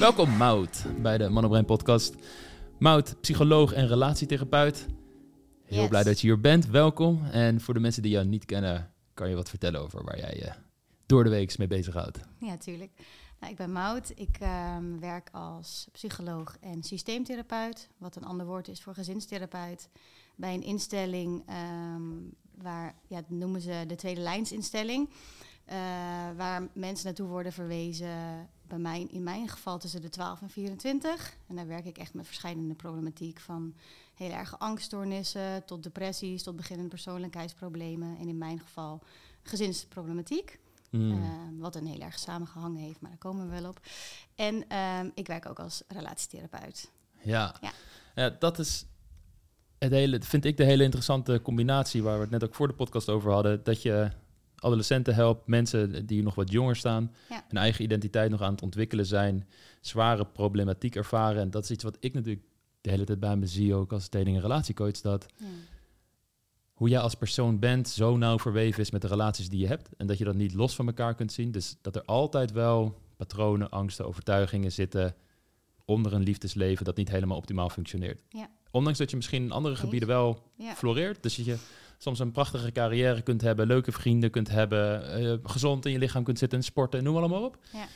Welkom Mout bij de Mannenbrein podcast. Mout, psycholoog en relatietherapeut. Heel Yes. blij dat je hier bent. Welkom. En voor de mensen die jou niet kennen, kan je wat vertellen over waar jij je door de week mee bezighoudt. Ja, tuurlijk. Nou, ik ben Maud. Ik ehm, werk als psycholoog en systeemtherapeut, wat een ander woord is voor gezinstherapeut, bij een instelling ehm, waar, ja, noemen ze de tweede lijnsinstelling, eh, waar mensen naartoe worden verwezen, bij mij, in mijn geval tussen de 12 en 24. En daar werk ik echt met verschillende problematiek, van heel erge angststoornissen tot depressies, tot beginnende persoonlijkheidsproblemen en in mijn geval gezinsproblematiek. Hmm. Eh, wat een heel erg samengehangen heeft, maar daar komen we wel op. En ehm, ik werk ook als relatietherapeut. Ja. Ja. Ja, dat is het hele, vind ik de hele interessante combinatie waar we het net ook voor de podcast over hadden. Dat je adolescenten helpt, mensen die nog wat jonger staan, Ja. hun eigen identiteit nog aan het ontwikkelen zijn, zware problematiek ervaren. En dat is iets wat ik natuurlijk de hele tijd bij me zie, ook als dating- en relatiecoach, dat Ja. hoe jij als persoon bent zo nauw verweven is met de relaties die je hebt. En dat je dat niet los van elkaar kunt zien. Dus dat er altijd wel patronen, angsten, overtuigingen zitten onder een liefdesleven dat niet helemaal optimaal functioneert. Ja. Ondanks dat je misschien in andere gebieden wel Ja. floreert. Dus dat je soms een prachtige carrière kunt hebben, leuke vrienden kunt hebben, eh, gezond in je lichaam kunt zitten en sporten, noem allemaal op. Ja.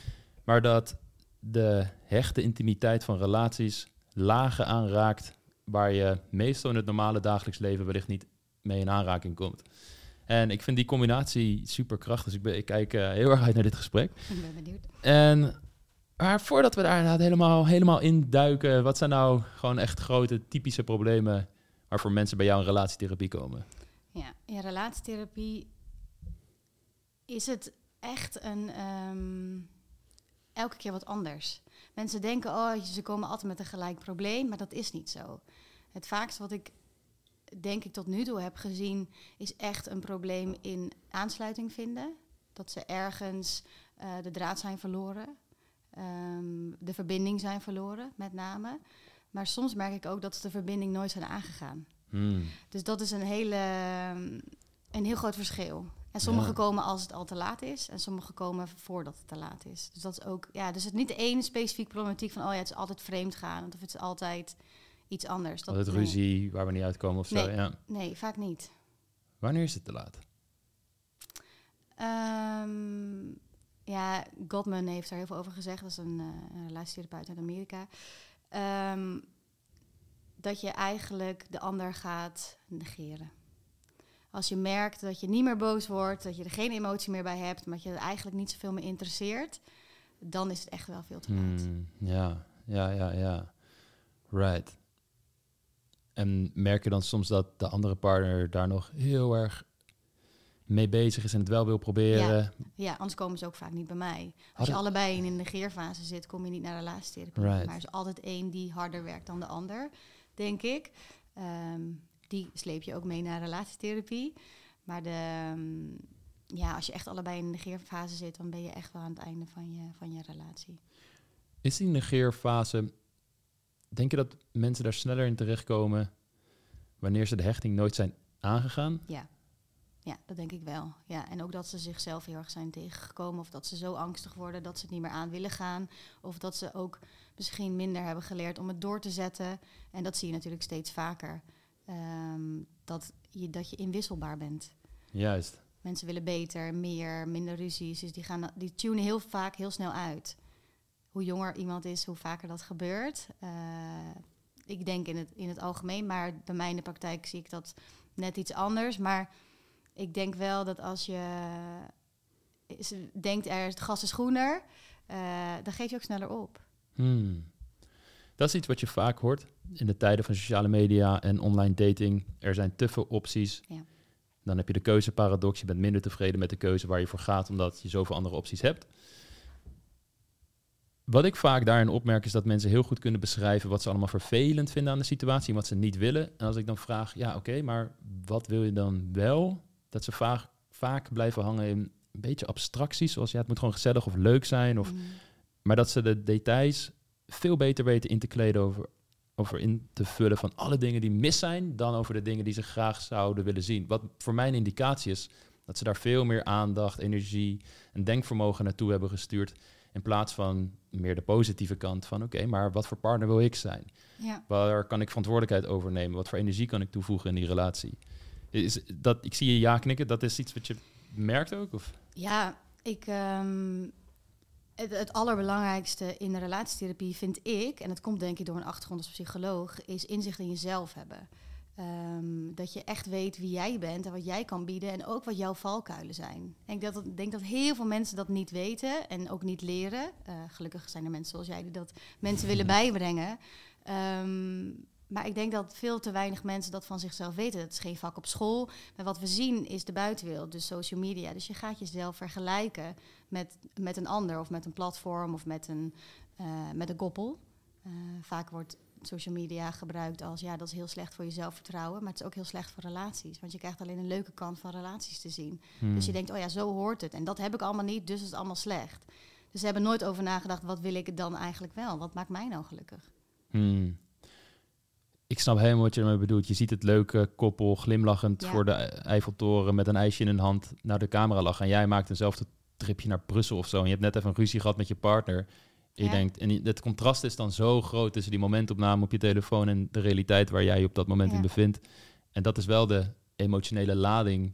Maar dat de hechte intimiteit van relaties lagen aanraakt waar je meestal in het normale dagelijks leven wellicht niet mee in aanraking komt. En ik vind die combinatie super krachtig. Dus ik, ben, ik kijk eh, heel erg uit naar dit gesprek. Ik ben benieuwd. En maar voordat we daar inderdaad helemaal, helemaal in duiken, wat zijn nou gewoon echt grote typische problemen waarvoor mensen bij jou in relatietherapie komen? Ja, in relatietherapie is het echt een ehm, elke keer wat anders. Mensen denken, oh, ze komen altijd met een gelijk probleem, maar dat is niet zo. Het vaakst wat ik denk ik tot nu toe heb gezien, is echt een probleem in aansluiting vinden. Dat ze ergens eh, de draad zijn verloren, ehm, de verbinding zijn verloren, met name. Maar soms merk ik ook dat ze de verbinding nooit zijn aangegaan. Hmm. Dus dat is een, hele, een heel groot verschil. En sommige Ja. komen als het al te laat is, en sommige komen voordat het te laat is. Dus dat is ook, ja, dus het is niet één specifiek problematiek van, oh ja, het is altijd vreemd gaan, of het is altijd iets anders. Dat, Altijd nee. ruzie waar we niet uitkomen of zo. Nee. Ja. Nee, vaak niet. Wanneer is het te laat? Ehm, ja, Gottman heeft daar heel veel over gezegd. Dat is een, een relatietherapeut uit Amerika. Ehm, dat je eigenlijk de ander gaat negeren. Als je merkt dat je niet meer boos wordt, dat je er geen emotie meer bij hebt, maar dat je er eigenlijk niet zoveel meer interesseert, dan is het echt wel veel te laat. Hmm, ja, ja, ja, ja. Right. En merk je dan soms dat de andere partner daar nog heel erg mee bezig is en het wel wil proberen? Ja, anders komen ze ook vaak niet bij mij. Als je allebei in een negeerfase zit, kom je niet naar relatietherapie. Right. Maar er is altijd één die harder werkt dan de ander, denk ik. Ehm, die sleep je ook mee naar relatietherapie. Maar de, ehm, ja, als je echt allebei in een negeerfase zit, dan ben je echt wel aan het einde van je, van je relatie. Is die negeerfase, denk je dat mensen daar sneller in terechtkomen wanneer ze de hechting nooit zijn aangegaan? Ja. Ja, dat denk ik wel. Ja, en ook dat ze zichzelf heel erg zijn tegengekomen. Of dat ze zo angstig worden dat ze het niet meer aan willen gaan. Of dat ze ook misschien minder hebben geleerd om het door te zetten. En dat zie je natuurlijk steeds vaker. Ehm, dat, je, dat je inwisselbaar bent. Juist. Mensen willen beter, meer, minder ruzies. Dus die, gaan, die tunen heel vaak heel snel uit. Hoe jonger iemand is, hoe vaker dat gebeurt. Eh, ik denk in het, in het algemeen, maar bij mij in de praktijk zie ik dat net iets anders. Maar ik denk wel dat als je is- denkt, er, het gas is groener, eh, dan geef je ook sneller op. Hmm. Dat is iets wat je vaak hoort in de tijden van sociale media en online dating. Er zijn te veel opties. Ja. Dan heb je de keuzeparadox. Je bent minder tevreden met de keuze waar je voor gaat, omdat je zoveel andere opties hebt. Wat ik vaak daarin opmerk is dat mensen heel goed kunnen beschrijven wat ze allemaal vervelend vinden aan de situatie en wat ze niet willen. En als ik dan vraag, ja oké, maar wat wil je dan wel? Dat ze vaak, vaak blijven hangen in een beetje abstracties, zoals ja, het moet gewoon gezellig of leuk zijn. Of, Mm. Maar dat ze de details veel beter weten in te kleden over, over in te vullen van alle dingen die mis zijn, dan over de dingen die ze graag zouden willen zien. Wat voor mij een indicatie is dat ze daar veel meer aandacht, energie en denkvermogen naartoe hebben gestuurd. In plaats van meer de positieve kant van oké, maar wat voor partner wil ik zijn? Ja. Waar kan ik verantwoordelijkheid overnemen? Wat voor energie kan ik toevoegen in die relatie? Is dat, ik zie je ja knikken, dat is iets wat je merkt ook? Of? Ja, ik, ehm, het, allerbelangrijkste in de relatietherapie vind ik, en dat komt denk ik door een achtergrond als psycholoog, is inzicht in jezelf hebben. Ehm, dat je echt weet wie jij bent en wat jij kan bieden en ook wat jouw valkuilen zijn. Ik denk dat, denk dat heel veel mensen dat niet weten en ook niet leren. Uh, gelukkig zijn er mensen zoals jij die dat mensen willen bijbrengen. Um, maar ik denk dat veel te weinig mensen dat van zichzelf weten. Dat is geen vak op school. Maar wat we zien is de buitenwereld, dus social media. Dus je gaat jezelf vergelijken met, met een ander of met een platform of met een, uh, met een koppel. Uh, vaak wordt social media gebruikt als ja, dat is heel slecht voor je zelfvertrouwen, maar het is ook heel slecht voor relaties. Want je krijgt alleen een leuke kant van relaties te zien. Hmm. Dus je denkt, oh ja, zo hoort het. En dat heb ik allemaal niet, dus is het allemaal slecht. Dus ze hebben nooit over nagedacht, wat wil ik dan eigenlijk wel? Wat maakt mij nou gelukkig? Hmm. Ik snap helemaal wat je ermee bedoelt. Je ziet het leuke koppel glimlachend Ja. voor de Eiffeltoren met een ijsje in hun hand naar de camera lachen. En jij maakt eenzelfde tripje naar Brussel of zo. En je hebt net even een ruzie gehad met je partner. En je Ja. denkt, en het contrast is dan zo groot tussen die momentopname op je telefoon en de realiteit waar jij je op dat moment Ja. in bevindt. En dat is wel de emotionele lading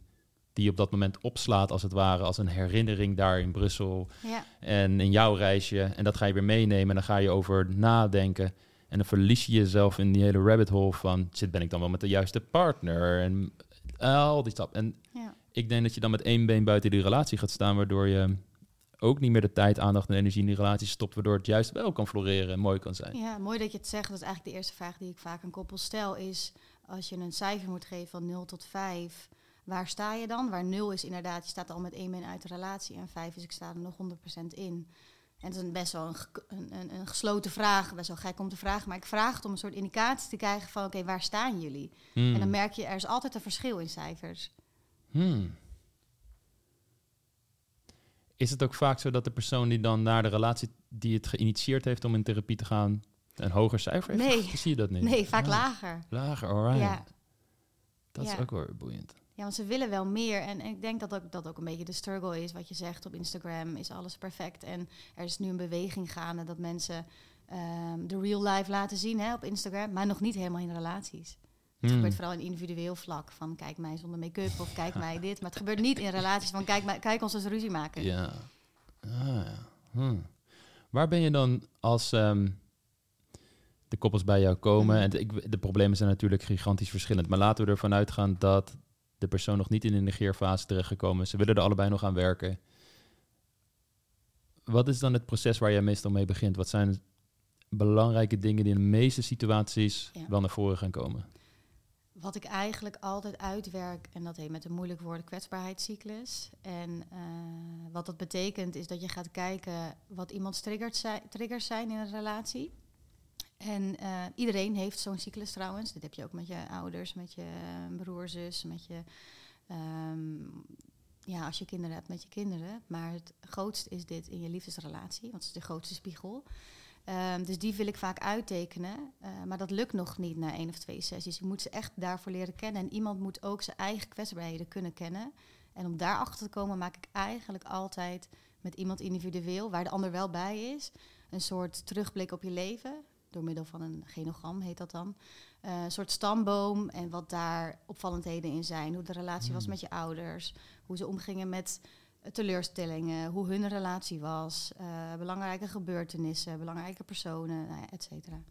die je op dat moment opslaat, als het ware, als een herinnering daar in Brussel Ja, en in jouw reisje. En dat ga je weer meenemen en dan ga je over nadenken. En dan verlies je jezelf in die hele rabbit hole van... shit, ben ik dan wel met de juiste partner? En al die stap. En ja. ik denk dat je dan met één been buiten die relatie gaat staan... waardoor je ook niet meer de tijd, aandacht en energie in die relatie stopt... waardoor het juist wel kan floreren en mooi kan zijn. Ja, mooi dat je het zegt. Dat is eigenlijk de eerste vraag die ik vaak aan koppels stel. Is als je een cijfer moet geven van 0 tot 5, waar sta je dan? Waar 0 is inderdaad, je staat al met één been uit de relatie. En 5 is, ik sta er nog 100% in. En het is een best wel een, een, een, gesloten vraag. Best wel gek om te vragen. Maar ik vraag het om een soort indicatie te krijgen van... oké, waar staan jullie? Hmm. En dan merk je, er is altijd een verschil in cijfers. Hmm. Is het ook vaak zo dat de persoon die dan naar de relatie... die het geïnitieerd heeft om in therapie te gaan... een hoger cijfer heeft? Nee. Zie je dat niet? Nee, vaak Ah, lager. Lager, alright. Ja. Dat is ook wel boeiend. Ja, want ze willen wel meer. En, en ik denk dat ook, dat ook een beetje de struggle is. Wat je zegt op Instagram is alles perfect. En er is nu een beweging gaande dat mensen ehm, de real life laten zien hè, op Instagram. Maar nog niet helemaal in relaties. Het Hmm. gebeurt vooral in individueel vlak. Van kijk mij zonder make-up of kijk mij dit. Maar het gebeurt niet in relaties van kijk, mij, kijk ons eens ruzie maken. Ja. Ah, ja. Hmm. Waar ben je dan als ehm, de koppels bij jou komen? Mhm. En ik, de problemen zijn natuurlijk gigantisch verschillend. Maar laten we ervan uitgaan dat de persoon nog niet in de negeerfase terechtgekomen is. Ze willen er allebei nog aan werken. Wat is dan het proces waar jij meestal mee begint? Wat zijn belangrijke dingen die in de meeste situaties Ja. wel naar voren gaan komen? Wat ik eigenlijk altijd uitwerk, en dat heet met een moeilijk woord kwetsbaarheidscyclus. En eh, wat dat betekent is dat je gaat kijken wat iemands triggers zijn, triggers zijn in een relatie. En eh, iedereen heeft zo'n cyclus trouwens. Dit heb je ook met je ouders, met je broer, zus, met je... ehm, ja, als je kinderen hebt, met je kinderen. Maar het grootste is dit in je liefdesrelatie, want het is de grootste spiegel. Ehm, dus die wil ik vaak uittekenen. eh, maar dat lukt nog niet na één of twee sessies. Je moet ze echt daarvoor leren kennen. En iemand moet ook zijn eigen kwetsbaarheden kunnen kennen. En om daarachter te komen maak ik eigenlijk altijd met iemand individueel, waar de ander wel bij is, een soort terugblik op je leven. Door middel van een genogram heet dat dan. Eh, een soort stamboom en wat daar opvallendheden in zijn. Hoe de relatie was Hmm. met je ouders. Hoe ze omgingen met teleurstellingen. Hoe hun relatie was. eh, belangrijke gebeurtenissen. Belangrijke personen, nou ja, et cetera.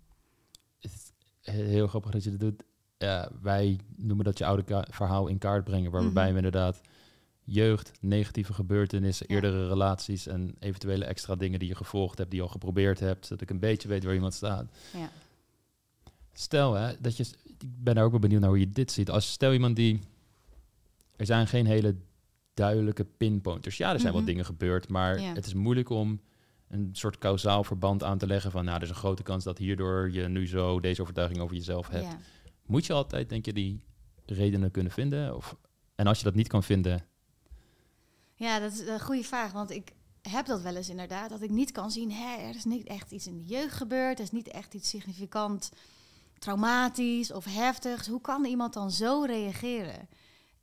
Het is heel grappig dat je dat doet. Ja, wij noemen dat je oude verhaal in kaart brengen, waarbij Mhm. we inderdaad jeugd, negatieve gebeurtenissen, Ja. eerdere relaties en eventuele extra dingen die je gevolgd hebt, die je al geprobeerd hebt, zodat ik een beetje weet waar iemand staat. Ja. Stel hè, dat je, ik ben daar ook wel benieuwd naar hoe je dit ziet. Als stel iemand die, er zijn geen hele duidelijke pinpointers. Ja, er zijn Mhm. wel dingen gebeurd, maar Ja. het is moeilijk om een soort kausaal verband aan te leggen van, nou, er is een grote kans dat hierdoor je nu zo deze overtuiging over jezelf hebt. Moet je altijd, denk je, die redenen kunnen vinden? Of, en als je dat niet kan vinden, ja, dat is een goede vraag. Want ik heb dat wel eens inderdaad. Dat ik niet kan zien, hè, er is niet echt iets in de jeugd gebeurd. Er is niet echt iets significant traumatisch of heftigs. Hoe kan iemand dan zo reageren?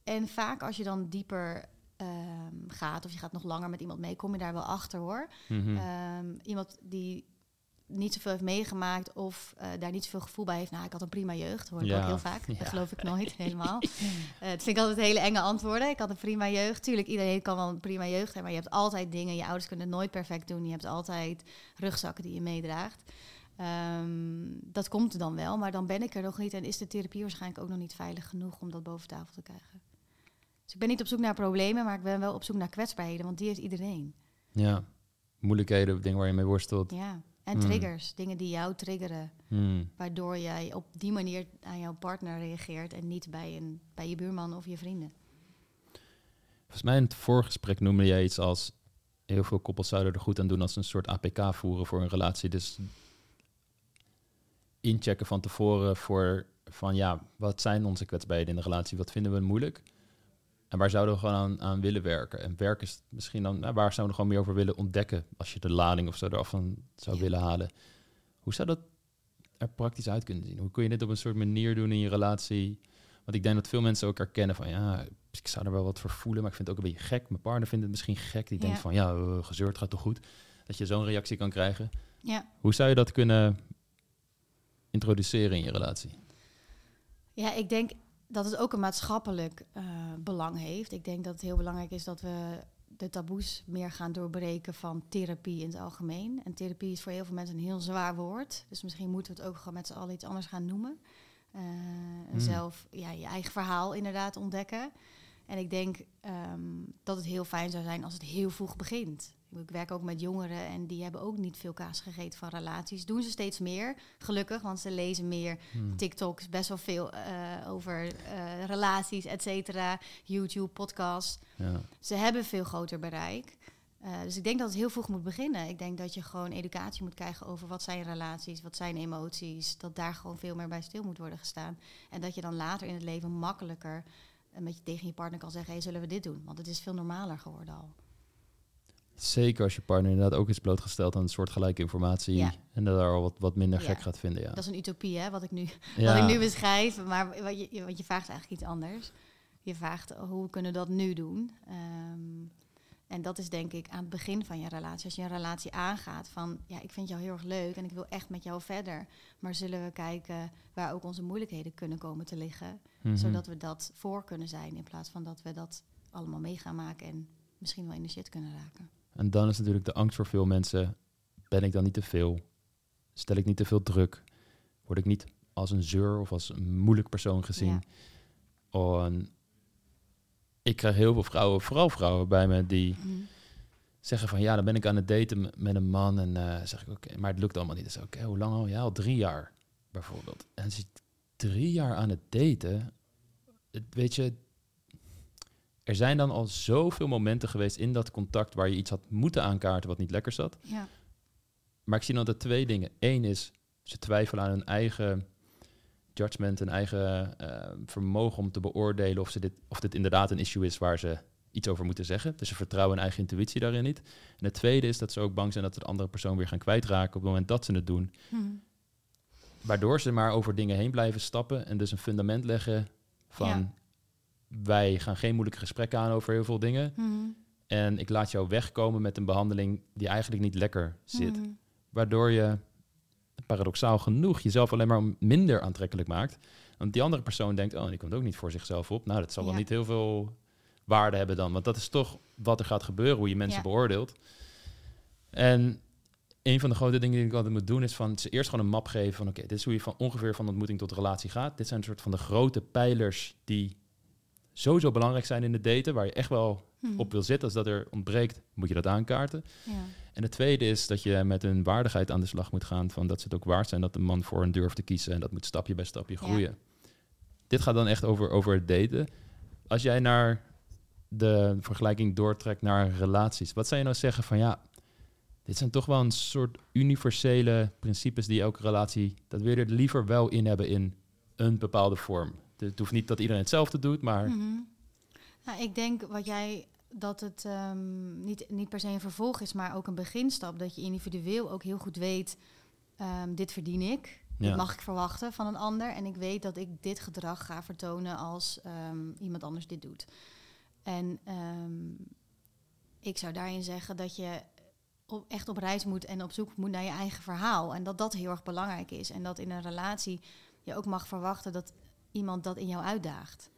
En vaak als je dan dieper ehm, gaat, of je gaat nog langer met iemand mee, kom je daar wel achter hoor. Mhm. Ehm, iemand die niet zoveel heeft meegemaakt of eh, daar niet zoveel gevoel bij heeft. Nou, ik had een prima jeugd, hoor ik Ja. ook heel vaak. Ja. Dat geloof ik nooit helemaal. Eh het vind ik altijd hele enge antwoorden. Ik had een prima jeugd. Tuurlijk, iedereen kan wel een prima jeugd hebben, maar je hebt altijd dingen. Je ouders kunnen het nooit perfect doen. Je hebt altijd rugzakken die je meedraagt. Ehm, dat komt er dan wel, maar dan ben ik er nog niet en is de therapie waarschijnlijk ook nog niet veilig genoeg om dat boven tafel te krijgen. Dus ik ben niet op zoek naar problemen, maar ik ben wel op zoek naar kwetsbaarheden, want die heeft iedereen. Ja, moeilijkheden, dingen waar je mee worstelt. Ja. En Hmm. triggers, dingen die jou triggeren, Hmm. waardoor jij op die manier aan jouw partner reageert en niet bij, een, bij je buurman of je vrienden. Volgens mij in het voorgesprek noemde jij iets als... heel veel koppels zouden er goed aan doen als ze een soort APK voeren voor een relatie. Dus inchecken van tevoren voor van ja, wat zijn onze kwetsbaarheden in de relatie? Wat vinden we moeilijk? En waar zouden we gewoon aan, aan willen werken? En werk is misschien dan, nou, waar zouden we gewoon meer over willen ontdekken als je de lading of zo eraf van zou Ja. willen halen? Hoe zou dat er praktisch uit kunnen zien? Hoe kun je dit op een soort manier doen in je relatie? Want ik denk dat veel mensen ook herkennen van ja, ik zou er wel wat voor voelen, maar ik vind het ook een beetje gek. Mijn partner vindt het misschien gek. Die denkt Ja. van ja, eh, gezeurd gaat toch goed? Dat je zo'n reactie kan krijgen. Ja. Hoe zou je dat kunnen introduceren in je relatie? Ja, ik denk dat het ook een maatschappelijk eh, belang heeft. Ik denk dat het heel belangrijk is dat we de taboes meer gaan doorbreken van therapie in het algemeen. En therapie is voor heel veel mensen een heel zwaar woord. Dus misschien moeten we het ook gewoon met z'n allen iets anders gaan noemen. En Hmm. zelf ja, je eigen verhaal inderdaad ontdekken. En ik denk ehm, dat het heel fijn zou zijn als het heel vroeg begint. Ik werk ook met jongeren en die hebben ook niet veel kaas gegeten van relaties. Doen ze steeds meer, gelukkig, want ze lezen meer Hmm. TikTok is best wel veel eh, over eh, relaties, et cetera. YouTube, podcasts. Ja. Ze hebben veel groter bereik. Eh, dus ik denk dat het heel vroeg moet beginnen. Ik denk dat je gewoon educatie moet krijgen over wat zijn relaties, wat zijn emoties. Dat daar gewoon veel meer bij stil moet worden gestaan. En dat je dan later in het leven makkelijker een beetje tegen je partner kan zeggen: hey, zullen we dit doen? Want het is veel normaler geworden al. Zeker als je partner inderdaad ook is blootgesteld aan een soort gelijke informatie. Ja. En dat daar al wat, wat minder Ja. gek gaat vinden. Ja. Dat is een utopie, hè, wat ik nu ja. wat ik nu beschrijf. Maar wat je, wat je vraagt eigenlijk iets anders. Je vraagt eh, hoe kunnen we dat nu doen? Ehm, en dat is denk ik aan het begin van je relatie. Als je een relatie aangaat van ja, ik vind jou heel erg leuk en ik wil echt met jou verder. Maar zullen we kijken waar ook onze moeilijkheden kunnen komen te liggen. Mhm. Zodat we dat voor kunnen zijn in plaats van dat we dat allemaal mee gaan maken en misschien wel in de shit kunnen raken. En dan is natuurlijk de angst voor veel mensen. Ben ik dan niet te veel? Stel ik niet te veel druk? Word ik niet als een zeur of als een moeilijk persoon gezien? En ik krijg heel veel vrouwen, vooral vrouwen bij me, die Mhm. zeggen van ja, dan ben ik aan het daten met een man en eh zeg ik oké, maar het lukt allemaal niet. Ik, oké, hoe lang al? Ja, al drie jaar bijvoorbeeld. En je drie jaar aan het daten, het, weet je, er zijn dan al zoveel momenten geweest in dat contact waar je iets had moeten aankaarten wat niet lekker zat. Ja, Maar ik zie dan dat twee dingen. Eén is, ze twijfelen aan hun eigen judgment, hun eigen eh, vermogen om te beoordelen of, ze dit, of dit inderdaad een issue is waar ze iets over moeten zeggen. Dus ze vertrouwen hun eigen intuïtie daarin niet. En het tweede is dat ze ook bang zijn dat ze de andere persoon weer gaan kwijtraken op het moment dat ze het doen. Mhm. Waardoor ze maar over dingen heen blijven stappen en dus een fundament leggen van Ja. Wij gaan geen moeilijke gesprekken aan over heel veel dingen. Mhm. En ik laat jou wegkomen met een behandeling die eigenlijk niet lekker zit. Mhm. Waardoor je paradoxaal genoeg jezelf alleen maar minder aantrekkelijk maakt. Want die andere persoon denkt, oh, die komt ook niet voor zichzelf op. Nou, dat zal wel niet heel veel waarde hebben dan. Want dat is toch wat er gaat gebeuren, hoe je mensen Ja. beoordeelt. En een van de grote dingen die ik altijd moet doen, is van ze eerst gewoon een map geven van oké, dit is hoe je van ongeveer van ontmoeting tot relatie gaat. Dit zijn een soort van de grote pijlers die sowieso belangrijk zijn in het daten, waar je echt wel Mhm. op wil zitten. Als dat er ontbreekt, moet je dat aankaarten. Ja. En het tweede is dat je met een waardigheid aan de slag moet gaan. Van dat ze het ook waard zijn dat een man voor een durft te kiezen. En dat moet stapje bij stapje Ja. groeien. Dit gaat dan echt over, over het daten. Als jij naar de vergelijking doortrekt naar relaties. Wat zou je nou zeggen van ja, dit zijn toch wel een soort universele principes die elke relatie, dat wil je er liever wel in hebben in een bepaalde vorm. Het hoeft niet dat iedereen hetzelfde doet, maar Mhm. Nou, ik denk wat jij dat het ehm, niet, niet per se een vervolg is, maar ook een beginstap. Dat je individueel ook heel goed weet, ehm, dit verdien ik. Ja. Dit mag ik verwachten van een ander. En ik weet dat ik dit gedrag ga vertonen als ehm, iemand anders dit doet. En ik zou daarin zeggen dat je op, echt op reis moet en op zoek moet naar je eigen verhaal. En dat dat heel erg belangrijk is. En dat in een relatie je ook mag verwachten dat iemand dat in jou uitdaagt.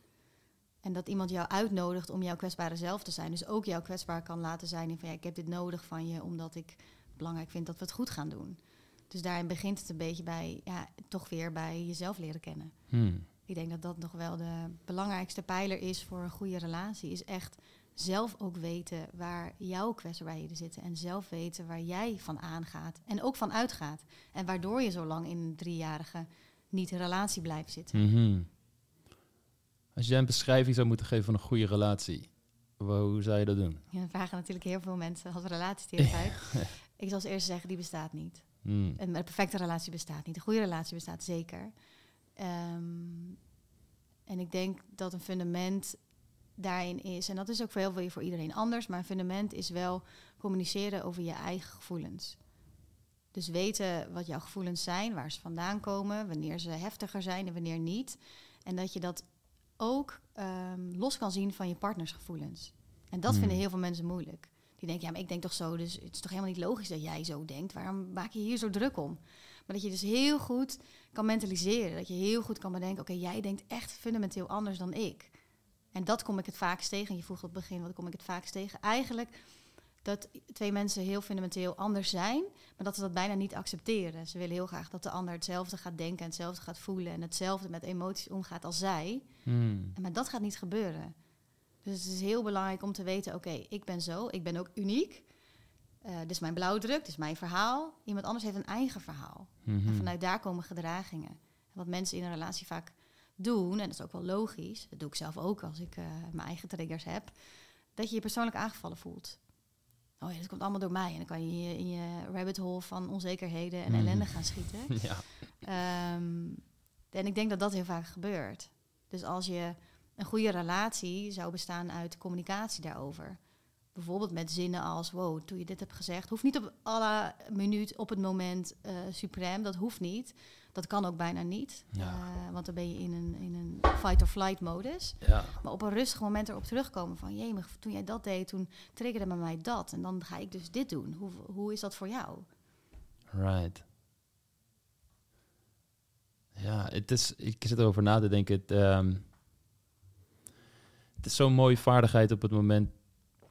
En dat iemand jou uitnodigt om jouw kwetsbare zelf te zijn. Dus ook jou kwetsbaar kan laten zijn in van ja, ik heb dit nodig van je omdat ik belangrijk vind dat we het goed gaan doen. Dus daarin begint het een beetje bij, ja, toch weer bij jezelf leren kennen. Hmm. Ik denk dat dat nog wel de belangrijkste pijler is voor een goede relatie. Is echt zelf ook weten waar jouw kwetsbaarheden zitten. En zelf weten waar jij van aangaat. En ook van uitgaat. En waardoor je zo lang in een driejarige niet-relatie blijft zitten. Mhm. Als jij een beschrijving zou moeten geven van een goede relatie, hoe zou je dat doen? Ja, dan vragen natuurlijk heel veel mensen als relatietherapeut. ik zal als eerste zeggen, die bestaat niet. Een, een perfecte relatie bestaat niet. Een goede relatie bestaat zeker. Ehm, en ik denk dat een fundament daarin is, en dat is ook voor heel veel voor iedereen anders, maar een fundament is wel communiceren over je eigen gevoelens. Dus weten wat jouw gevoelens zijn, waar ze vandaan komen, wanneer ze heftiger zijn en wanneer niet. En dat je dat ook ehm, los kan zien van je partners gevoelens. En dat Hmm. vinden heel veel mensen moeilijk. Die denken, ja, maar ik denk toch zo, dus het is toch helemaal niet logisch dat jij zo denkt. Waarom maak je hier zo druk om? Maar dat je dus heel goed kan mentaliseren. Dat je heel goed kan bedenken, oké, jij denkt echt fundamenteel anders dan ik. En dat kom ik het vaakst tegen. En je vroeg op het begin, wat kom ik het vaakst tegen? Eigenlijk dat twee mensen heel fundamenteel anders zijn, maar dat ze dat bijna niet accepteren. Ze willen heel graag dat de ander hetzelfde gaat denken en hetzelfde gaat voelen en hetzelfde met emoties omgaat als zij. Hmm. Maar dat gaat niet gebeuren. Dus het is heel belangrijk om te weten, oké, ik ben zo, ik ben ook uniek. Eh dit is mijn blauwdruk, dit is mijn verhaal. Iemand anders heeft een eigen verhaal. Mhm. En vanuit daar komen gedragingen. En wat mensen in een relatie vaak doen, en dat is ook wel logisch, dat doe ik zelf ook als ik eh, mijn eigen triggers heb, dat je je persoonlijk aangevallen voelt. Oh ja, dat komt allemaal door mij. En dan kan je in je, in je rabbit hole van onzekerheden en Mhm. ellende gaan schieten. Ja. Ehm, en ik denk dat dat heel vaak gebeurt. Dus als je een goede relatie zou bestaan uit communicatie daarover. Bijvoorbeeld met zinnen als, wow, toen je dit hebt gezegd. Hoeft niet op alle minuut, op het moment uh, suprem. Dat hoeft niet. Dat kan ook bijna niet. Ja. Uh, want dan ben je in een, in een fight-or-flight modus. ja. Maar op een rustig moment erop terugkomen van... jemig, toen jij dat deed, toen triggerde bij mij dat. En dan ga ik dus dit doen. Hoe, hoe is dat voor jou? Right. Ja, het is, ik zit erover na te denken. Het, ehm, het is zo'n mooie vaardigheid op het moment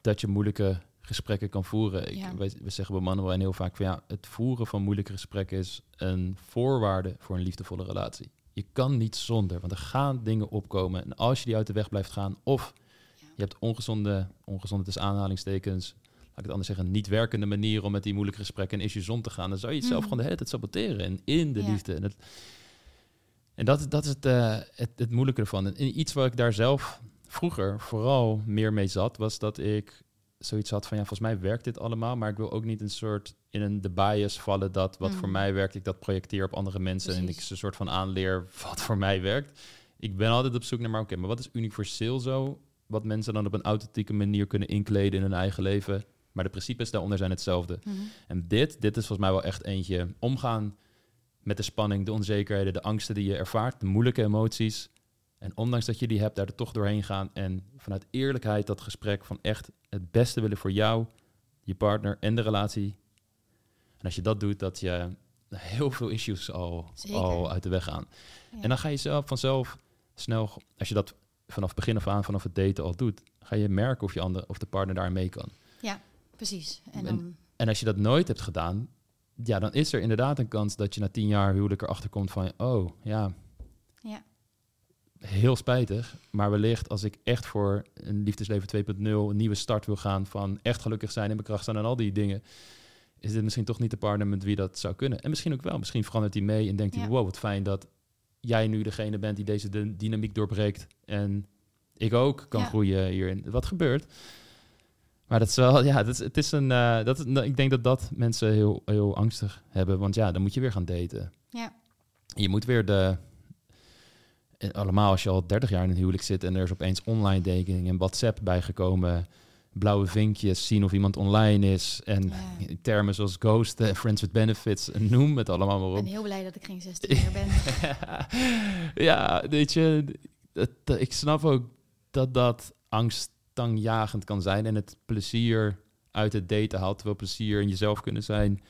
dat je moeilijke gesprekken kan voeren. Ik, wij, we zeggen bij mannen wel en heel vaak van ja, het voeren van moeilijke gesprekken is een voorwaarde voor een liefdevolle relatie. Je kan niet zonder, want er gaan dingen opkomen. En als je die uit de weg blijft gaan, of Ja. je hebt ongezonde, ongezonde tussen aanhalingstekens, laat ik het anders zeggen, niet werkende manier om met die moeilijke gesprekken en issues om te gaan, dan zou je het zelf Mhm. gewoon de hele tijd saboteren en in de Ja. liefde. En, het, en dat, dat is het, eh, het, het moeilijke ervan. En iets waar ik daar zelf vroeger vooral meer mee zat, was dat ik zoiets had van ja, volgens mij werkt dit allemaal, maar ik wil ook niet een soort in een de bias vallen dat wat voor Mhm. mij werkt, ik dat projecteer op andere mensen en ik ze een soort van aanleer wat voor mij werkt. Ik ben altijd op zoek naar, maar oké, maar wat is universeel zo, wat mensen dan op een authentieke manier kunnen inkleden in hun eigen leven, maar de principes daaronder zijn hetzelfde. Mhm. En dit, dit is volgens mij wel echt eentje omgaan met de spanning, de onzekerheden, de angsten die je ervaart, de moeilijke emoties. En ondanks dat je die hebt, daar er toch doorheen gaan. En vanuit eerlijkheid dat gesprek van echt het beste willen voor jou, je partner en de relatie. En als je dat doet, dat je heel veel issues al, Zeker. al uit de weg gaan. Ja. En dan ga je zelf vanzelf snel, als je dat vanaf begin af aan, vanaf het daten al doet, ga je merken of, je ander, of de partner daar mee kan. Precies. En En- En als je dat nooit hebt gedaan, ja, dan is er inderdaad een kans dat je na tien jaar huwelijk erachter komt van, oh ja, ja. Heel spijtig, maar wellicht als ik echt voor een liefdesleven 2.0 een nieuwe start wil gaan van echt gelukkig zijn en bekracht zijn en al die dingen, is dit misschien toch niet de partner met wie dat zou kunnen. En misschien ook wel, misschien verandert hij mee en denkt hij, Ja. wow, wat fijn dat jij nu degene bent die deze dy- dynamiek doorbreekt en ik ook kan Ja. groeien hierin. Wat gebeurt? Maar dat is wel, ja, dat is, het is een, eh, dat, is- nou, ik denk dat dat mensen heel, heel angstig hebben, want ja, dan moet je weer gaan daten. Ja. Je moet weer de, en allemaal als je al 30 jaar in een huwelijk zit en er is opeens online dating en WhatsApp bijgekomen, blauwe vinkjes, zien of iemand online is en Ja. termen zoals ghosten, friends with benefits, en noem het allemaal maar Ik op. ben heel blij dat ik geen 16 meer ben. ja, weet je, dat, dat- ik snap ook dat dat angst angstaanjagend kan zijn en het plezier uit het daten haalt, terwijl plezier en jezelf kunnen zijn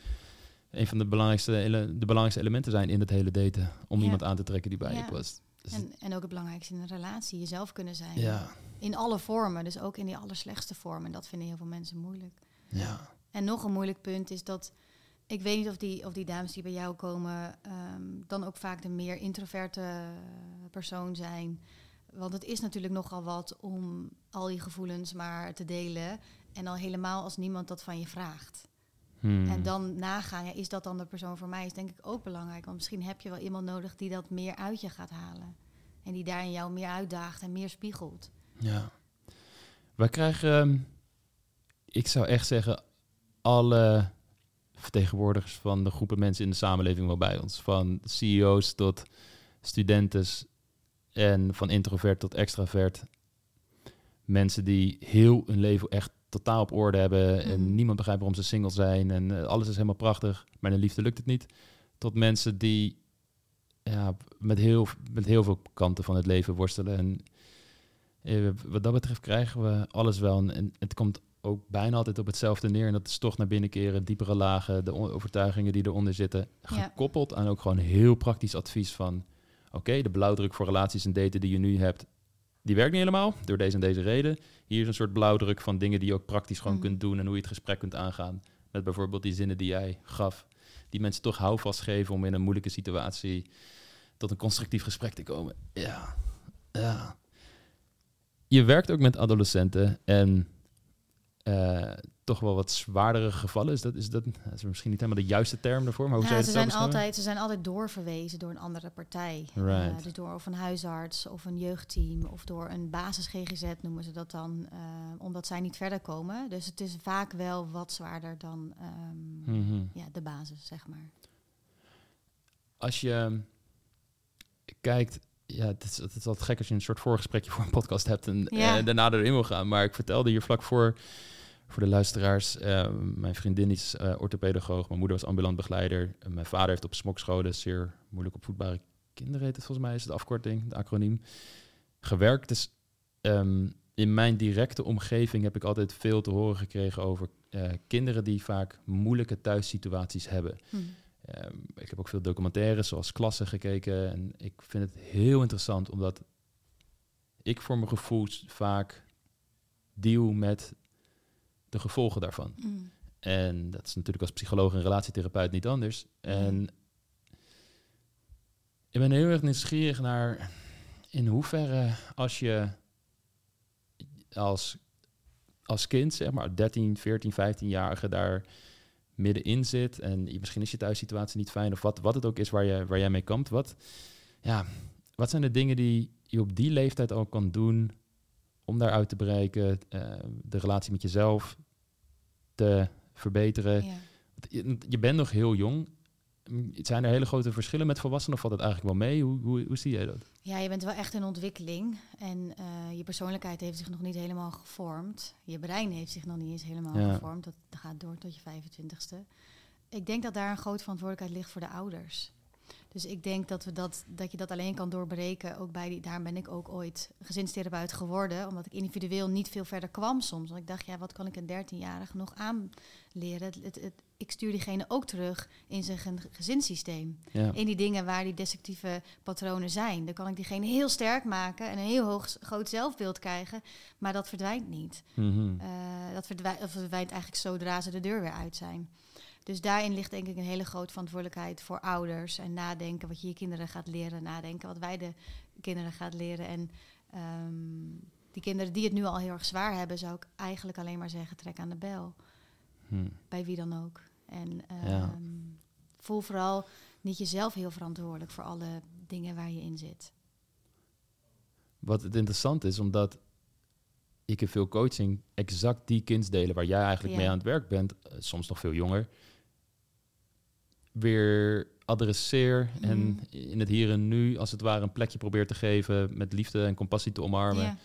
een van de belangrijkste, de belangrijkste elementen zijn in het hele daten. Om Ja. iemand aan te trekken die bij Ja. je past. Dus En, en ook het belangrijkste in een relatie, jezelf kunnen zijn. ja, In alle vormen, dus ook in die allerslechtste vormen. En dat vinden heel veel mensen moeilijk. ja. En nog een moeilijk punt is dat... Ik weet niet of die, of die dames die bij jou komen... ehm, dan ook vaak de meer introverte persoon zijn. Want het is natuurlijk nogal wat om al die gevoelens maar te delen. En al helemaal als niemand dat van je vraagt. Hmm. En dan nagaan, ja, is dat dan de persoon voor mij? Is denk ik ook belangrijk. Want misschien heb je wel iemand nodig die dat meer uit je gaat halen. En die daarin jou meer uitdaagt en meer spiegelt. Ja. Wij krijgen, ehm, ik zou echt zeggen, alle vertegenwoordigers van de groepen mensen in de samenleving wel bij ons. Van CEO's tot studenten en van introvert tot extravert. Mensen die heel hun leven echt totaal op orde hebben en Mhm. niemand begrijpt waarom ze single zijn en eh, alles is helemaal prachtig, maar in de liefde lukt het niet. Tot mensen die ja, met, heel, met heel veel kanten van het leven worstelen. En eh, wat dat betreft krijgen we alles wel. En- En het komt ook bijna altijd op hetzelfde neer. En dat is toch naar binnen keren, diepere lagen, de overtuigingen die eronder zitten. Ja. Gekoppeld aan ook gewoon heel praktisch advies van... Oké, de blauwdruk voor relaties en daten die je nu hebt, die werkt niet helemaal. Door deze en deze reden. Hier is een soort blauwdruk van dingen die je ook praktisch gewoon Mhm. kunt doen. En hoe je het gesprek kunt aangaan. Met bijvoorbeeld die zinnen die jij gaf. Die mensen toch houvast geven om in een moeilijke situatie tot een constructief gesprek te komen. Ja, ja. Je werkt ook met adolescenten en eh, toch wel wat zwaardere gevallen. Is dat, is dat, is misschien niet helemaal de juiste term daarvoor, maar hoe Ja, ze, zijn altijd, ze zijn altijd doorverwezen door een andere partij. Right. Eh, dus door of een huisarts of een jeugdteam of door een basis GGZ noemen ze dat dan, eh, omdat zij niet verder komen. Dus het is vaak wel wat zwaarder dan ehm, Mhm. ja, de basis, zeg maar. Als je kijkt, ja, het is, het is altijd gek als je een soort voorgesprekje voor een podcast hebt en Ja. eh, daarna erin wil gaan. Maar ik vertelde hier vlak voor, voor de luisteraars, eh, mijn vriendin is eh orthopedagoog, mijn moeder was ambulant begeleider. Mijn vader heeft op smokscholen, zeer moeilijk opvoedbare kinderen heet het volgens mij, is het de afkorting, de acroniem, gewerkt. Dus ehm, in mijn directe omgeving heb ik altijd veel te horen gekregen over eh, kinderen die vaak moeilijke thuissituaties hebben. Hm. Ehm, ik heb ook veel documentaires zoals Klassen gekeken. En ik vind het heel interessant omdat ik voor mijn gevoel vaak deal met de gevolgen daarvan. Hm. En dat is natuurlijk als psycholoog en relatietherapeut niet anders. En ik ben heel erg nieuwsgierig naar in hoeverre als je als, als kind, zeg maar 13, 14, 15-jarige daar middenin zit en je- misschien is je thuissituatie niet fijn of wat, wat het ook is waar, je, waar jij mee kampt. Wat, ja, wat zijn de dingen die je op die leeftijd al kan doen om daaruit te breken, eh, de relatie met jezelf te verbeteren? Ja. Je, je bent nog heel jong. Zijn er hele grote verschillen met volwassenen of valt het eigenlijk wel mee? Hoe, hoe, hoe zie jij dat? ja, je bent wel echt in ontwikkeling en eh, je persoonlijkheid heeft zich nog niet helemaal gevormd. Je brein heeft zich nog niet eens helemaal Ja. gevormd. Dat gaat door tot je 25ste. Ik denk dat daar een grote verantwoordelijkheid ligt voor de ouders. Dus ik denk dat, we dat, dat je dat alleen kan doorbreken. Ook bij die, daarom ben ik ook ooit gezinstherapeut geworden. Omdat ik individueel niet veel verder kwam soms. Want ik dacht, ja, wat kan ik een 13-jarige nog aanleren? Het, het, het- ik stuur diegene ook terug in zijn gezinssysteem. Ja. In die dingen waar die destructieve patronen zijn. Dan kan ik diegene heel sterk maken en een heel hoog, groot zelfbeeld krijgen. Maar dat verdwijnt niet. Mhm. Eh, dat verdwijnt, of verdwijnt eigenlijk zodra ze de deur weer uit zijn. Dus daarin ligt denk ik een hele grote verantwoordelijkheid voor ouders. En nadenken wat je je kinderen gaat leren. Nadenken wat wij de kinderen gaat leren. En ehm, die kinderen die het nu al heel erg zwaar hebben, zou ik eigenlijk alleen maar zeggen, trek aan de bel. Hm. Bij wie dan ook. En Ja. ehm, voel vooral niet jezelf heel verantwoordelijk voor alle dingen waar je in zit. Wat het interessant is, omdat ik in veel coaching exact die kindsdelen waar jij eigenlijk Ja. mee aan het werk bent, eh, soms nog veel jonger, weer adresseer en Mhm. in het hier en nu als het ware een plekje probeer te geven met liefde en compassie te omarmen.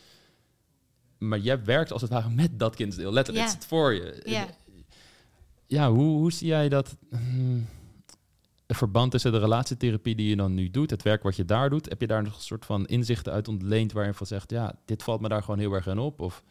Maar jij werkt als het ware met dat kindsdeel. Letterlijk, Ja. het voor je. Ja. Ja, hoe, hoe zie jij dat? hmm, een verband tussen de relatietherapie die je dan nu doet, het werk wat je daar doet, heb je daar nog een soort van inzichten uit ontleend waarin van zegt, ja, dit valt me daar gewoon heel erg aan op? Of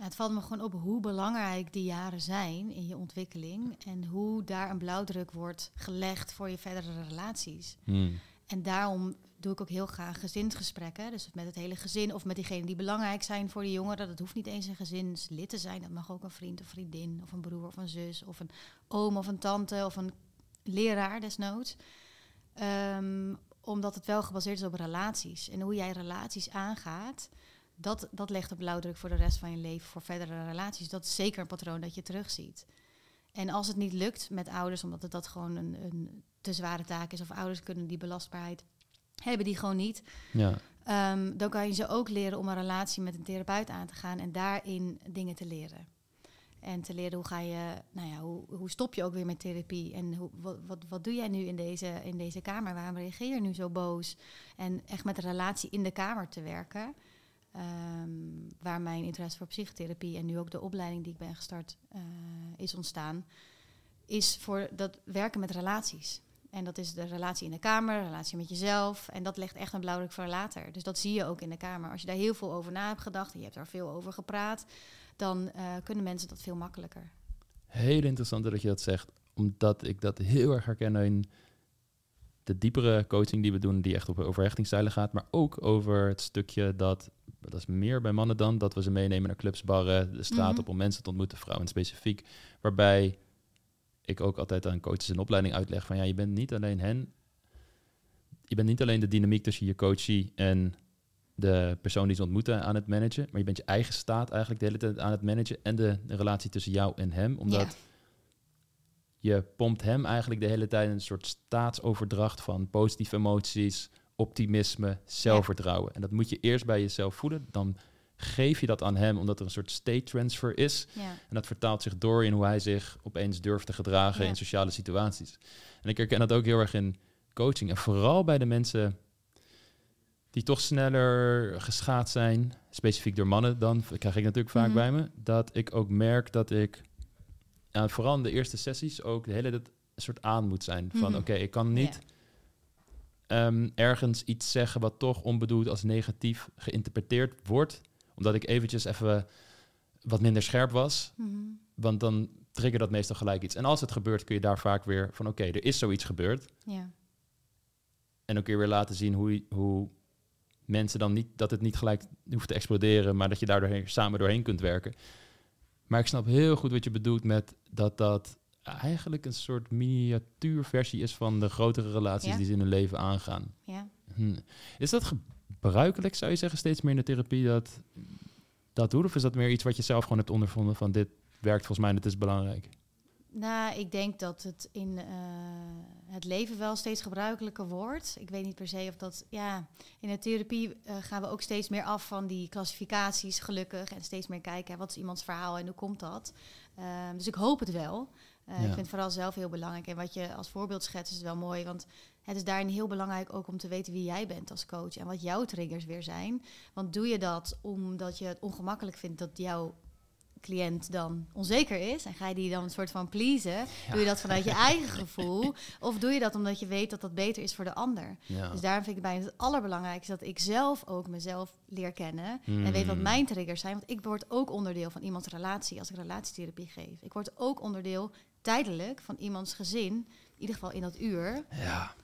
Het valt me gewoon op hoe belangrijk die jaren zijn in je ontwikkeling en hoe daar een blauwdruk wordt gelegd voor je verdere relaties. Hmm. En daarom doe ik ook heel graag gezinsgesprekken. Dus met het hele gezin of met diegenen die belangrijk zijn voor de jongeren. Dat hoeft niet eens een gezinslid te zijn. Dat mag ook een vriend of vriendin of een broer of een zus of een oom of een tante of een leraar desnoods. Ehm, omdat het wel gebaseerd is op relaties. En hoe jij relaties aangaat, dat, dat legt op blauwdruk voor de rest van je leven, voor verdere relaties. Dat is zeker een patroon dat je terugziet. En als het niet lukt met ouders, omdat het dat gewoon een, een te zware taak is, of ouders kunnen die belastbaarheid hebben die gewoon niet. Ja. Ehm, dan kan je ze ook leren om een relatie met een therapeut aan te gaan en daarin dingen te leren. En te leren hoe ga je, nou ja, hoe, hoe stop je ook weer met therapie? En hoe, wat, wat, wat doe jij nu in deze, in deze kamer? Waarom reageer je nu zo boos? En echt met de relatie in de kamer te werken. Ehm, waar mijn interesse voor psychotherapie en nu ook de opleiding die ik ben gestart eh, is ontstaan. Is voor dat werken met relaties. En dat is de relatie in de kamer, de relatie met jezelf. En dat legt echt een blauwdruk voor later. Dus dat zie je ook in de kamer. Als je daar heel veel over na hebt gedacht en je hebt daar veel over gepraat, dan uh, kunnen mensen dat veel makkelijker. Heel interessant dat je dat zegt, omdat ik dat heel erg herken in de diepere coaching die we doen, die echt op overhechtingsstijlen gaat, maar ook over het stukje dat, dat is meer bij mannen dan, dat we ze meenemen naar clubs, barren, de straat Mhm. op om mensen te ontmoeten, vrouwen specifiek, waarbij ik ook altijd aan coaches in opleiding uitleg van ja, je bent niet alleen hen, je bent niet alleen de dynamiek tussen je coachie en de persoon die ze ontmoeten aan het managen, maar je bent je eigen staat eigenlijk de hele tijd aan het managen en de, de relatie tussen jou en hem, omdat je pompt hem eigenlijk de hele tijd een soort staatsoverdracht van positieve emoties, optimisme, zelfvertrouwen. En dat moet je eerst bij jezelf voelen, dan geef je dat aan hem omdat er een soort state transfer is. Ja. En dat vertaalt zich door in hoe hij zich opeens durft te gedragen Ja. in sociale situaties. En ik herken dat ook heel erg in coaching. En vooral bij de mensen die toch sneller geschaad zijn, specifiek door mannen dan, krijg ik natuurlijk vaak Mhm. bij me, dat ik ook merk dat ik, ja, vooral in de eerste sessies, ook de hele een soort aan moet zijn. Van Mhm. oké, ik kan niet ehm, ergens iets zeggen wat toch onbedoeld als negatief geïnterpreteerd wordt, omdat ik eventjes even wat minder scherp was. Mhm. Want dan trigger dat meestal gelijk iets. En als het gebeurt, kun je daar vaak weer van... oké, er is zoiets gebeurd. ja. En dan kun je weer laten zien hoe, hoe mensen dan niet... dat het niet gelijk hoeft te exploderen... maar dat je daar doorheen, samen doorheen kunt werken. Maar ik snap heel goed wat je bedoelt met dat dat... eigenlijk een soort miniatuurversie is... van de grotere relaties Ja. die ze in hun leven aangaan. ja. Hm. Is dat gebruikelijk, zou je zeggen, steeds meer in de therapie... dat dat doet? Of is dat meer iets wat je zelf gewoon hebt ondervonden... van dit werkt volgens mij en het is belangrijk? Nou, ik denk dat het in eh, het leven wel steeds gebruikelijker wordt. Ik weet niet per se of dat. Ja, in de therapie eh, gaan we ook steeds meer af van die klassificaties, gelukkig. En steeds meer kijken, hè, wat is iemands verhaal en hoe komt dat? Ehm, dus ik hoop het wel. Eh, Ja. Ik vind het vooral zelf heel belangrijk. En wat je als voorbeeld schetst, is wel mooi. Want het is daarin heel belangrijk ook om te weten wie jij bent als coach. En wat jouw triggers weer zijn. Want doe je dat omdat je het ongemakkelijk vindt dat jouw cliënt dan onzeker is en ga je die dan een soort van pleasen, doe je dat vanuit je eigen gevoel of doe je dat omdat je weet dat dat beter is voor de ander. Ja. Dus daarom vind ik bijna het allerbelangrijkste dat ik zelf ook mezelf leer kennen en weet wat Mm. mijn triggers zijn, want ik word ook onderdeel van iemands relatie als ik relatietherapie geef. Ik word ook onderdeel tijdelijk van iemands gezin, in ieder geval in dat uur. Ja.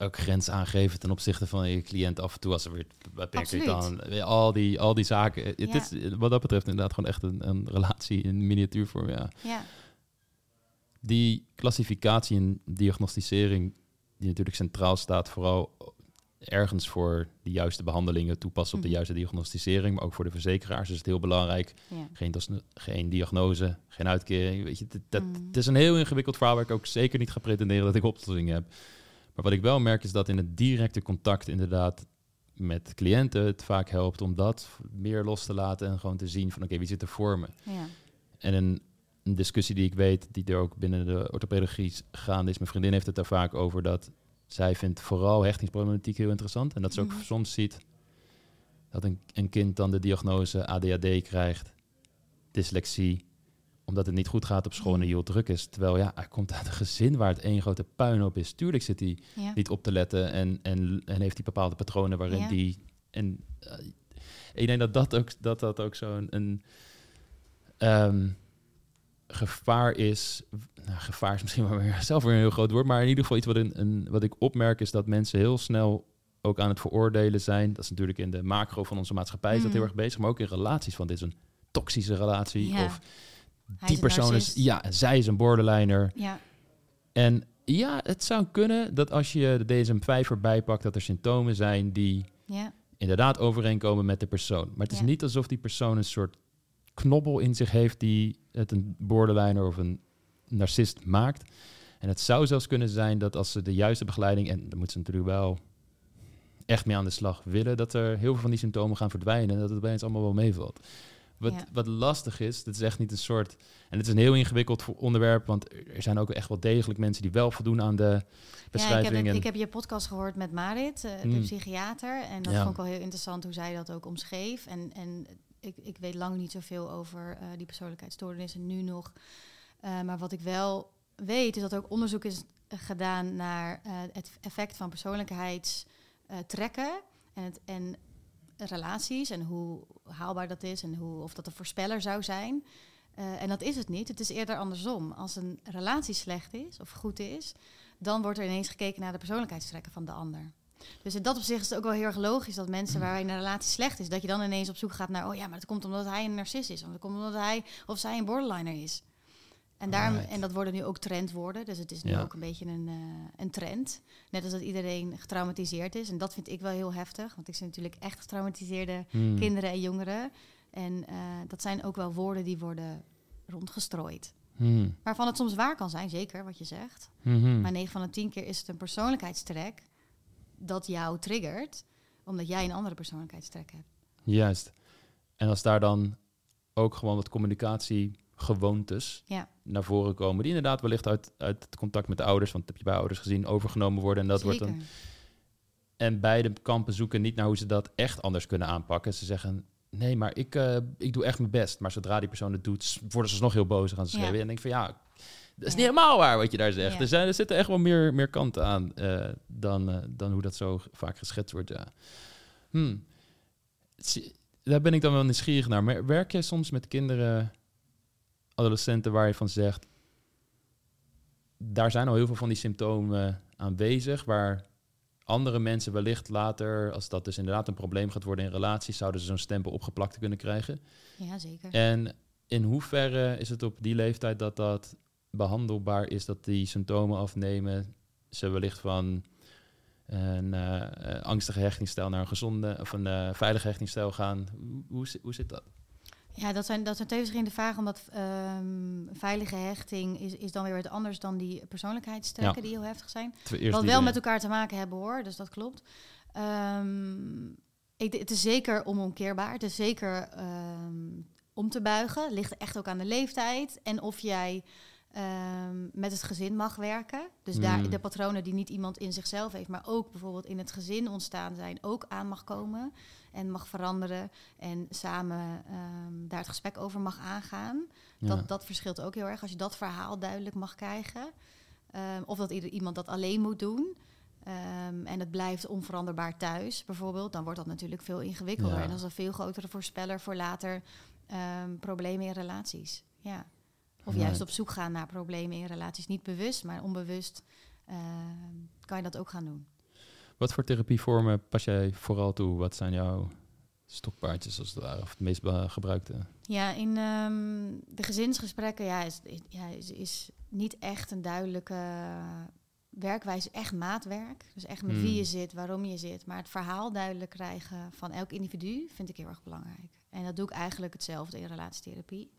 Ook grens aangeven ten opzichte van je cliënt af en toe als er weer Absoluut. dan. Al die, al die zaken. Het Ja. is wat dat betreft inderdaad gewoon echt een, een relatie in miniatuurvorm. Ja. Ja, Die klassificatie en diagnosticering, die natuurlijk centraal staat, vooral ergens voor de juiste behandelingen toepassen op de Mhm. juiste diagnosticering, maar ook voor de verzekeraars is het heel belangrijk. ja. Geen, geen diagnose, geen uitkering. Weet je, dat, dat, Mm. Het is een heel ingewikkeld verhaal waar ik ook zeker niet ga pretenderen dat ik oplossingen heb. Maar wat ik wel merk is dat in het directe contact inderdaad met cliënten het vaak helpt om dat meer los te laten en gewoon te zien van oké, wie zit er voor me? ja. En een, een discussie die ik weet, die er ook binnen de orthopedagogie gaande is, mijn vriendin heeft het daar vaak over dat zij vindt vooral hechtingsproblematiek heel interessant. En dat ze ook Mhm. soms ziet dat een, een kind dan de diagnose ADHD krijgt, dyslexie, omdat het niet goed gaat op school en Mhm. heel druk is. Terwijl ja, hij komt uit een gezin waar het één grote puinhoop is. Tuurlijk zit hij ja. niet op te letten en, en, en heeft hij bepaalde patronen waarin Ja. die... En eh, ik denk dat dat ook, dat dat ook zo'n een Ehm, gevaar is, nou, gevaar is misschien maar weer, zelf weer een heel groot woord, maar in ieder geval iets wat, een, een, wat ik opmerk is dat mensen heel snel ook aan het veroordelen zijn. Dat is natuurlijk in de macro van onze maatschappij is dat heel Mm. erg bezig, maar ook in relaties van dit is een toxische relatie Ja. of die is persoon is, ja, zij is een borderliner. Ja, En ja, het zou kunnen dat als je de DSM-5 erbij pakt, dat er symptomen zijn die ja, inderdaad overeenkomen met de persoon. Maar het is Ja. niet alsof die persoon een soort knobbel in zich heeft die het een borderliner of een narcist maakt. En het zou zelfs kunnen zijn dat als ze de juiste begeleiding, en daar moet ze natuurlijk wel echt mee aan de slag willen, dat er heel veel van die symptomen gaan verdwijnen en dat het opeens allemaal wel meevalt. Wat, Ja. wat lastig is, dit is echt niet een soort. En het is een heel ingewikkeld onderwerp, want er zijn ook echt wel degelijk mensen die wel voldoen aan de ja ik, heb ik heb je podcast gehoord met Marit, eh, de Mm. psychiater. En dat Ja. vond ik wel heel interessant hoe zij dat ook omschreef. En, en ik, ik weet lang niet zoveel over eh, die persoonlijkheidsstoornissen nu nog. Eh, maar wat ik wel weet, is dat er ook onderzoek is gedaan naar eh, het effect van persoonlijkheidstrekken en, het, en relaties en hoe haalbaar dat is en hoe, of dat een voorspeller zou zijn. En dat is het niet. Het is eerder andersom. Als een relatie slecht is of goed is, dan wordt er ineens gekeken naar de persoonlijkheidstrekken van de ander. Dus in dat opzicht is het ook wel heel erg logisch dat mensen waarin een relatie slecht is, dat je dan ineens op zoek gaat naar, oh ja, maar dat komt omdat hij een narcist is, of dat komt omdat hij of zij een borderliner is. En, daarom, Right. en dat worden nu ook trendwoorden, dus het is nu Ja. ook een beetje een, eh, een trend. Net als dat iedereen getraumatiseerd is. En dat vind ik wel heel heftig, want ik zie natuurlijk echt getraumatiseerde Hmm. kinderen en jongeren. En eh, dat zijn ook wel woorden die worden rondgestrooid. Hmm. Waarvan het soms waar kan zijn, zeker wat je zegt. Mhm. Maar 9 van de 10 keer is het een persoonlijkheidstrek dat jou triggert, omdat jij een andere persoonlijkheidstrek hebt. Juist. En als daar dan ook gewoon wat communicatiegewoontes Ja. naar voren komen, die inderdaad wellicht uit, uit het contact met de ouders, want dat heb je bij ouders gezien, overgenomen worden. En dat wordt dan. En beide kampen zoeken niet naar hoe ze dat echt anders kunnen aanpakken. Ze zeggen. Nee, maar ik, eh, ik doe echt mijn best. Maar zodra die persoon het doet, worden ze nog heel boos en gaan ze Ja. schreeuwen. En denk van ja, dat is niet helemaal waar wat je daar zegt. Er, zijn, er zitten echt wel meer, meer kanten aan eh, dan, eh, dan hoe dat zo vaak geschetst wordt. Ja. Hmm. Daar ben ik dan wel nieuwsgierig naar. Maar werk jij soms met kinderen, adolescenten, waar je van zegt... daar zijn al heel veel van die symptomen aanwezig... waar andere mensen wellicht later, als dat dus inderdaad een probleem gaat worden in relaties... zouden ze zo'n stempel opgeplakt kunnen krijgen. Ja, zeker. En in hoeverre is het op die leeftijd dat dat behandelbaar is... dat die symptomen afnemen, ze wellicht van een eh, eh, angstige hechtingsstijl naar een gezonde of een eh, veilige hechtingsstijl gaan. Hoe, hoe, zit- hoe zit dat? Ja, dat zijn, dat zijn twee verschillende vragen, omdat ehm, veilige hechting is, is dan weer wat anders dan die persoonlijkheidstrekken Ja. die heel heftig zijn. Wat wel met elkaar te maken hebben hoor, dus dat klopt. Ehm, ik, het is zeker onomkeerbaar. Het is zeker ehm, om te buigen. Ligt echt ook aan de leeftijd en of jij ehm, met het gezin mag werken. Dus daar Mm. de patronen die niet iemand in zichzelf heeft, maar ook bijvoorbeeld in het gezin ontstaan zijn, ook aan mag komen en mag veranderen en samen ehm, daar het gesprek over mag aangaan. Ja. Dat, dat verschilt ook heel erg als je dat verhaal duidelijk mag krijgen. Ehm, of dat ieder, iemand dat alleen moet doen. En het blijft onveranderbaar thuis, bijvoorbeeld. Dan wordt dat natuurlijk veel ingewikkelder. Ja. En dat is een veel grotere voorspeller voor later problemen in relaties. Ja. Of juist op zoek gaan naar problemen in relaties. Niet bewust, maar onbewust ehm, kan je dat ook gaan doen. Wat voor therapievormen pas jij vooral toe? Wat zijn jouw stokpaardjes als het ware, of het meest gebruikte? Ja, in ehm, de gezinsgesprekken ja, is, is- ja, is, is niet echt een duidelijke werkwijze, echt maatwerk. Dus echt met Hmm. wie je zit, waarom je zit. Maar het verhaal duidelijk krijgen van elk individu vind ik heel erg belangrijk. En dat doe ik eigenlijk hetzelfde in relatietherapie.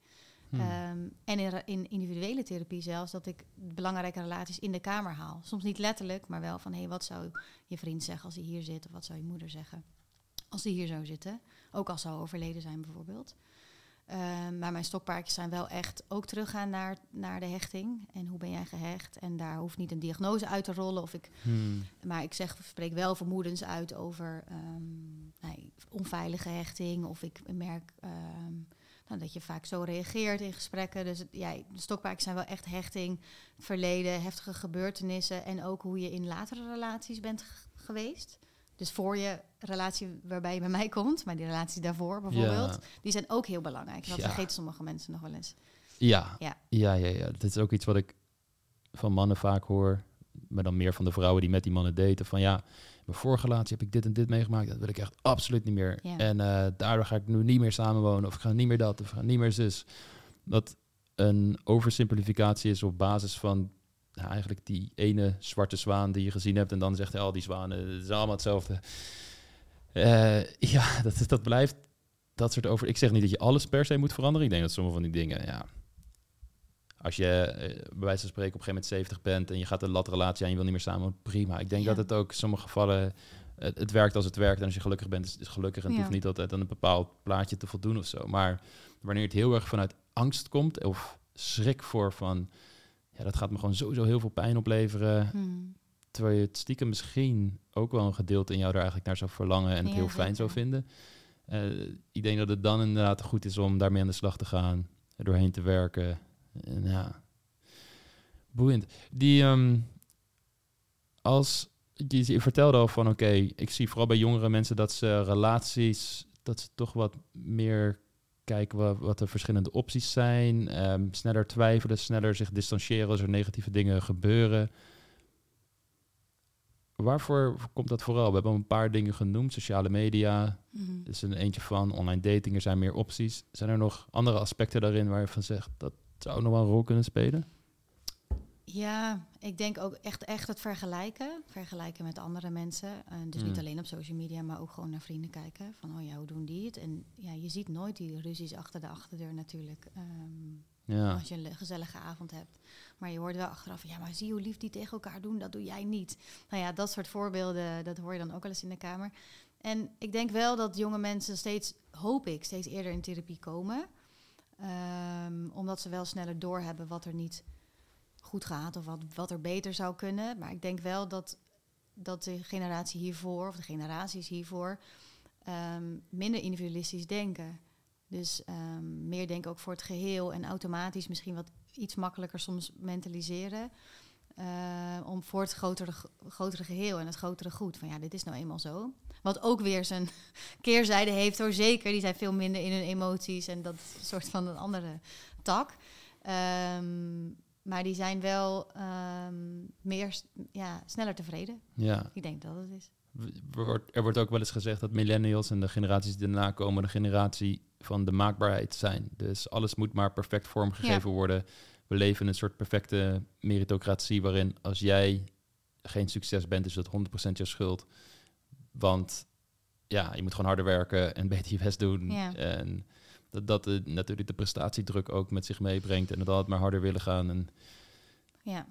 Hmm. Ehm, en in, individuele therapie zelfs, dat ik belangrijke relaties in de kamer haal. Soms niet letterlijk, maar wel van, hé, hey, wat zou je vriend zeggen als hij hier zit? Of wat zou je moeder zeggen als die hier zou zitten? Ook als ze al overleden zijn bijvoorbeeld. Ehm, maar mijn stokpaardjes zijn wel echt ook teruggaan naar, naar de hechting. En hoe ben jij gehecht? En daar hoeft niet een diagnose uit te rollen. Of ik, Hmm. maar ik zeg, spreek wel vermoedens uit over ehm, nee, onveilige hechting. Of ik merk nou, dat je vaak zo reageert in gesprekken. Dus ja, de stokpaardjes zijn wel echt hechting, verleden, heftige gebeurtenissen. En ook hoe je in latere relaties bent geweest. Dus voor je relatie waarbij je bij mij komt, maar die relatie daarvoor bijvoorbeeld, Ja. die zijn ook heel belangrijk. Dat Ja. vergeten sommige mensen nog wel eens. Ja, Ja. ja, ja, ja. Dat is ook iets wat ik van mannen vaak hoor. Maar dan meer van de vrouwen die met die mannen daten. Van ja, mijn vorige relatie heb ik dit en dit meegemaakt. Dat wil ik echt absoluut niet meer. Ja. En eh, daardoor ga ik nu niet meer samenwonen. Of ik ga niet meer dat. Of ik ga niet meer zus. Dat een oversimplificatie is op basis van nou, eigenlijk die ene zwarte zwaan die je gezien hebt. En dan zegt hij al die zwanen, het is allemaal hetzelfde. Eh, ja, dat, dat blijft dat soort over. Ik zeg niet dat je alles per se moet veranderen. Ik denk dat sommige van die dingen, ja. Als je eh, bij wijze van spreken op een gegeven moment 70 bent en je gaat een lat relatie aan, je wil niet meer samen, prima. Ik denk Ja. dat het ook in sommige gevallen het, het werkt als het werkt en als je gelukkig bent, is het gelukkig en het Ja. hoeft niet altijd aan een bepaald plaatje te voldoen of zo. Maar wanneer het heel erg vanuit angst komt of schrik voor van, ja, dat gaat me gewoon sowieso heel veel pijn opleveren, Hmm. terwijl je het stiekem misschien ook wel een gedeelte in jou er eigenlijk naar zou verlangen en het Ja, heel fijn zou vinden. Eh, ik denk dat het dan inderdaad goed is om daarmee aan de slag te gaan, er doorheen te werken. En ja, boeiend. Die, ehm, als je, je vertelde al van, oké, ik zie vooral bij jongere mensen dat ze relaties, dat ze toch wat meer kijken wat, wat de verschillende opties zijn, ehm, sneller twijfelen, sneller zich distancieren als er negatieve dingen gebeuren. Waarvoor komt dat vooral? We hebben een paar dingen genoemd. Sociale media Mhm. is een eentje van. Online dating, er zijn meer opties. Zijn er nog andere aspecten daarin waar je van zegt... dat zou nog wel een rol kunnen spelen? Ja, ik denk ook echt, echt het vergelijken. Vergelijken met andere mensen. Eh, dus niet Mm. alleen op social media, maar ook gewoon naar vrienden kijken. Van, oh ja, hoe doen die het? En ja, je ziet nooit die ruzies achter de achterdeur natuurlijk. ehm, Ja, Als je een gezellige avond hebt. Maar je hoort wel achteraf, ja, maar zie hoe lief die tegen elkaar doen, dat doe jij niet. Nou ja, dat soort voorbeelden, dat hoor je dan ook wel eens in de kamer. En ik denk wel dat jonge mensen steeds, hoop ik, steeds eerder in therapie komen. Ehm, omdat ze wel sneller doorhebben wat er niet goed gaat of wat, wat er beter zou kunnen. Maar ik denk wel dat, dat de generatie hiervoor, of de generaties hiervoor, ehm, minder individualistisch denken. Dus ehm, meer denken ook voor het geheel en automatisch misschien wat iets makkelijker soms mentaliseren. eh, om voor het grotere, grotere geheel en het grotere goed. Van ja, dit is nou eenmaal zo. Wat ook weer zijn keerzijde heeft hoor, zeker. Die zijn veel minder in hun emoties en dat soort van een andere tak. Ehm, maar die zijn wel ehm, meer, ja, sneller tevreden. ja. Ik denk dat het is. Er wordt, er wordt ook wel eens gezegd dat millennials en de generaties die daarna komen... de generatie van de maakbaarheid zijn. Dus alles moet maar perfect vormgegeven worden. We leven in een soort perfecte meritocratie... waarin als jij geen succes bent, is dat 100% je schuld. Want ja, je moet gewoon harder werken en beter je best doen. Ja. En dat, dat de, natuurlijk de prestatiedruk ook met zich meebrengt... en het altijd maar harder willen gaan. En Ja,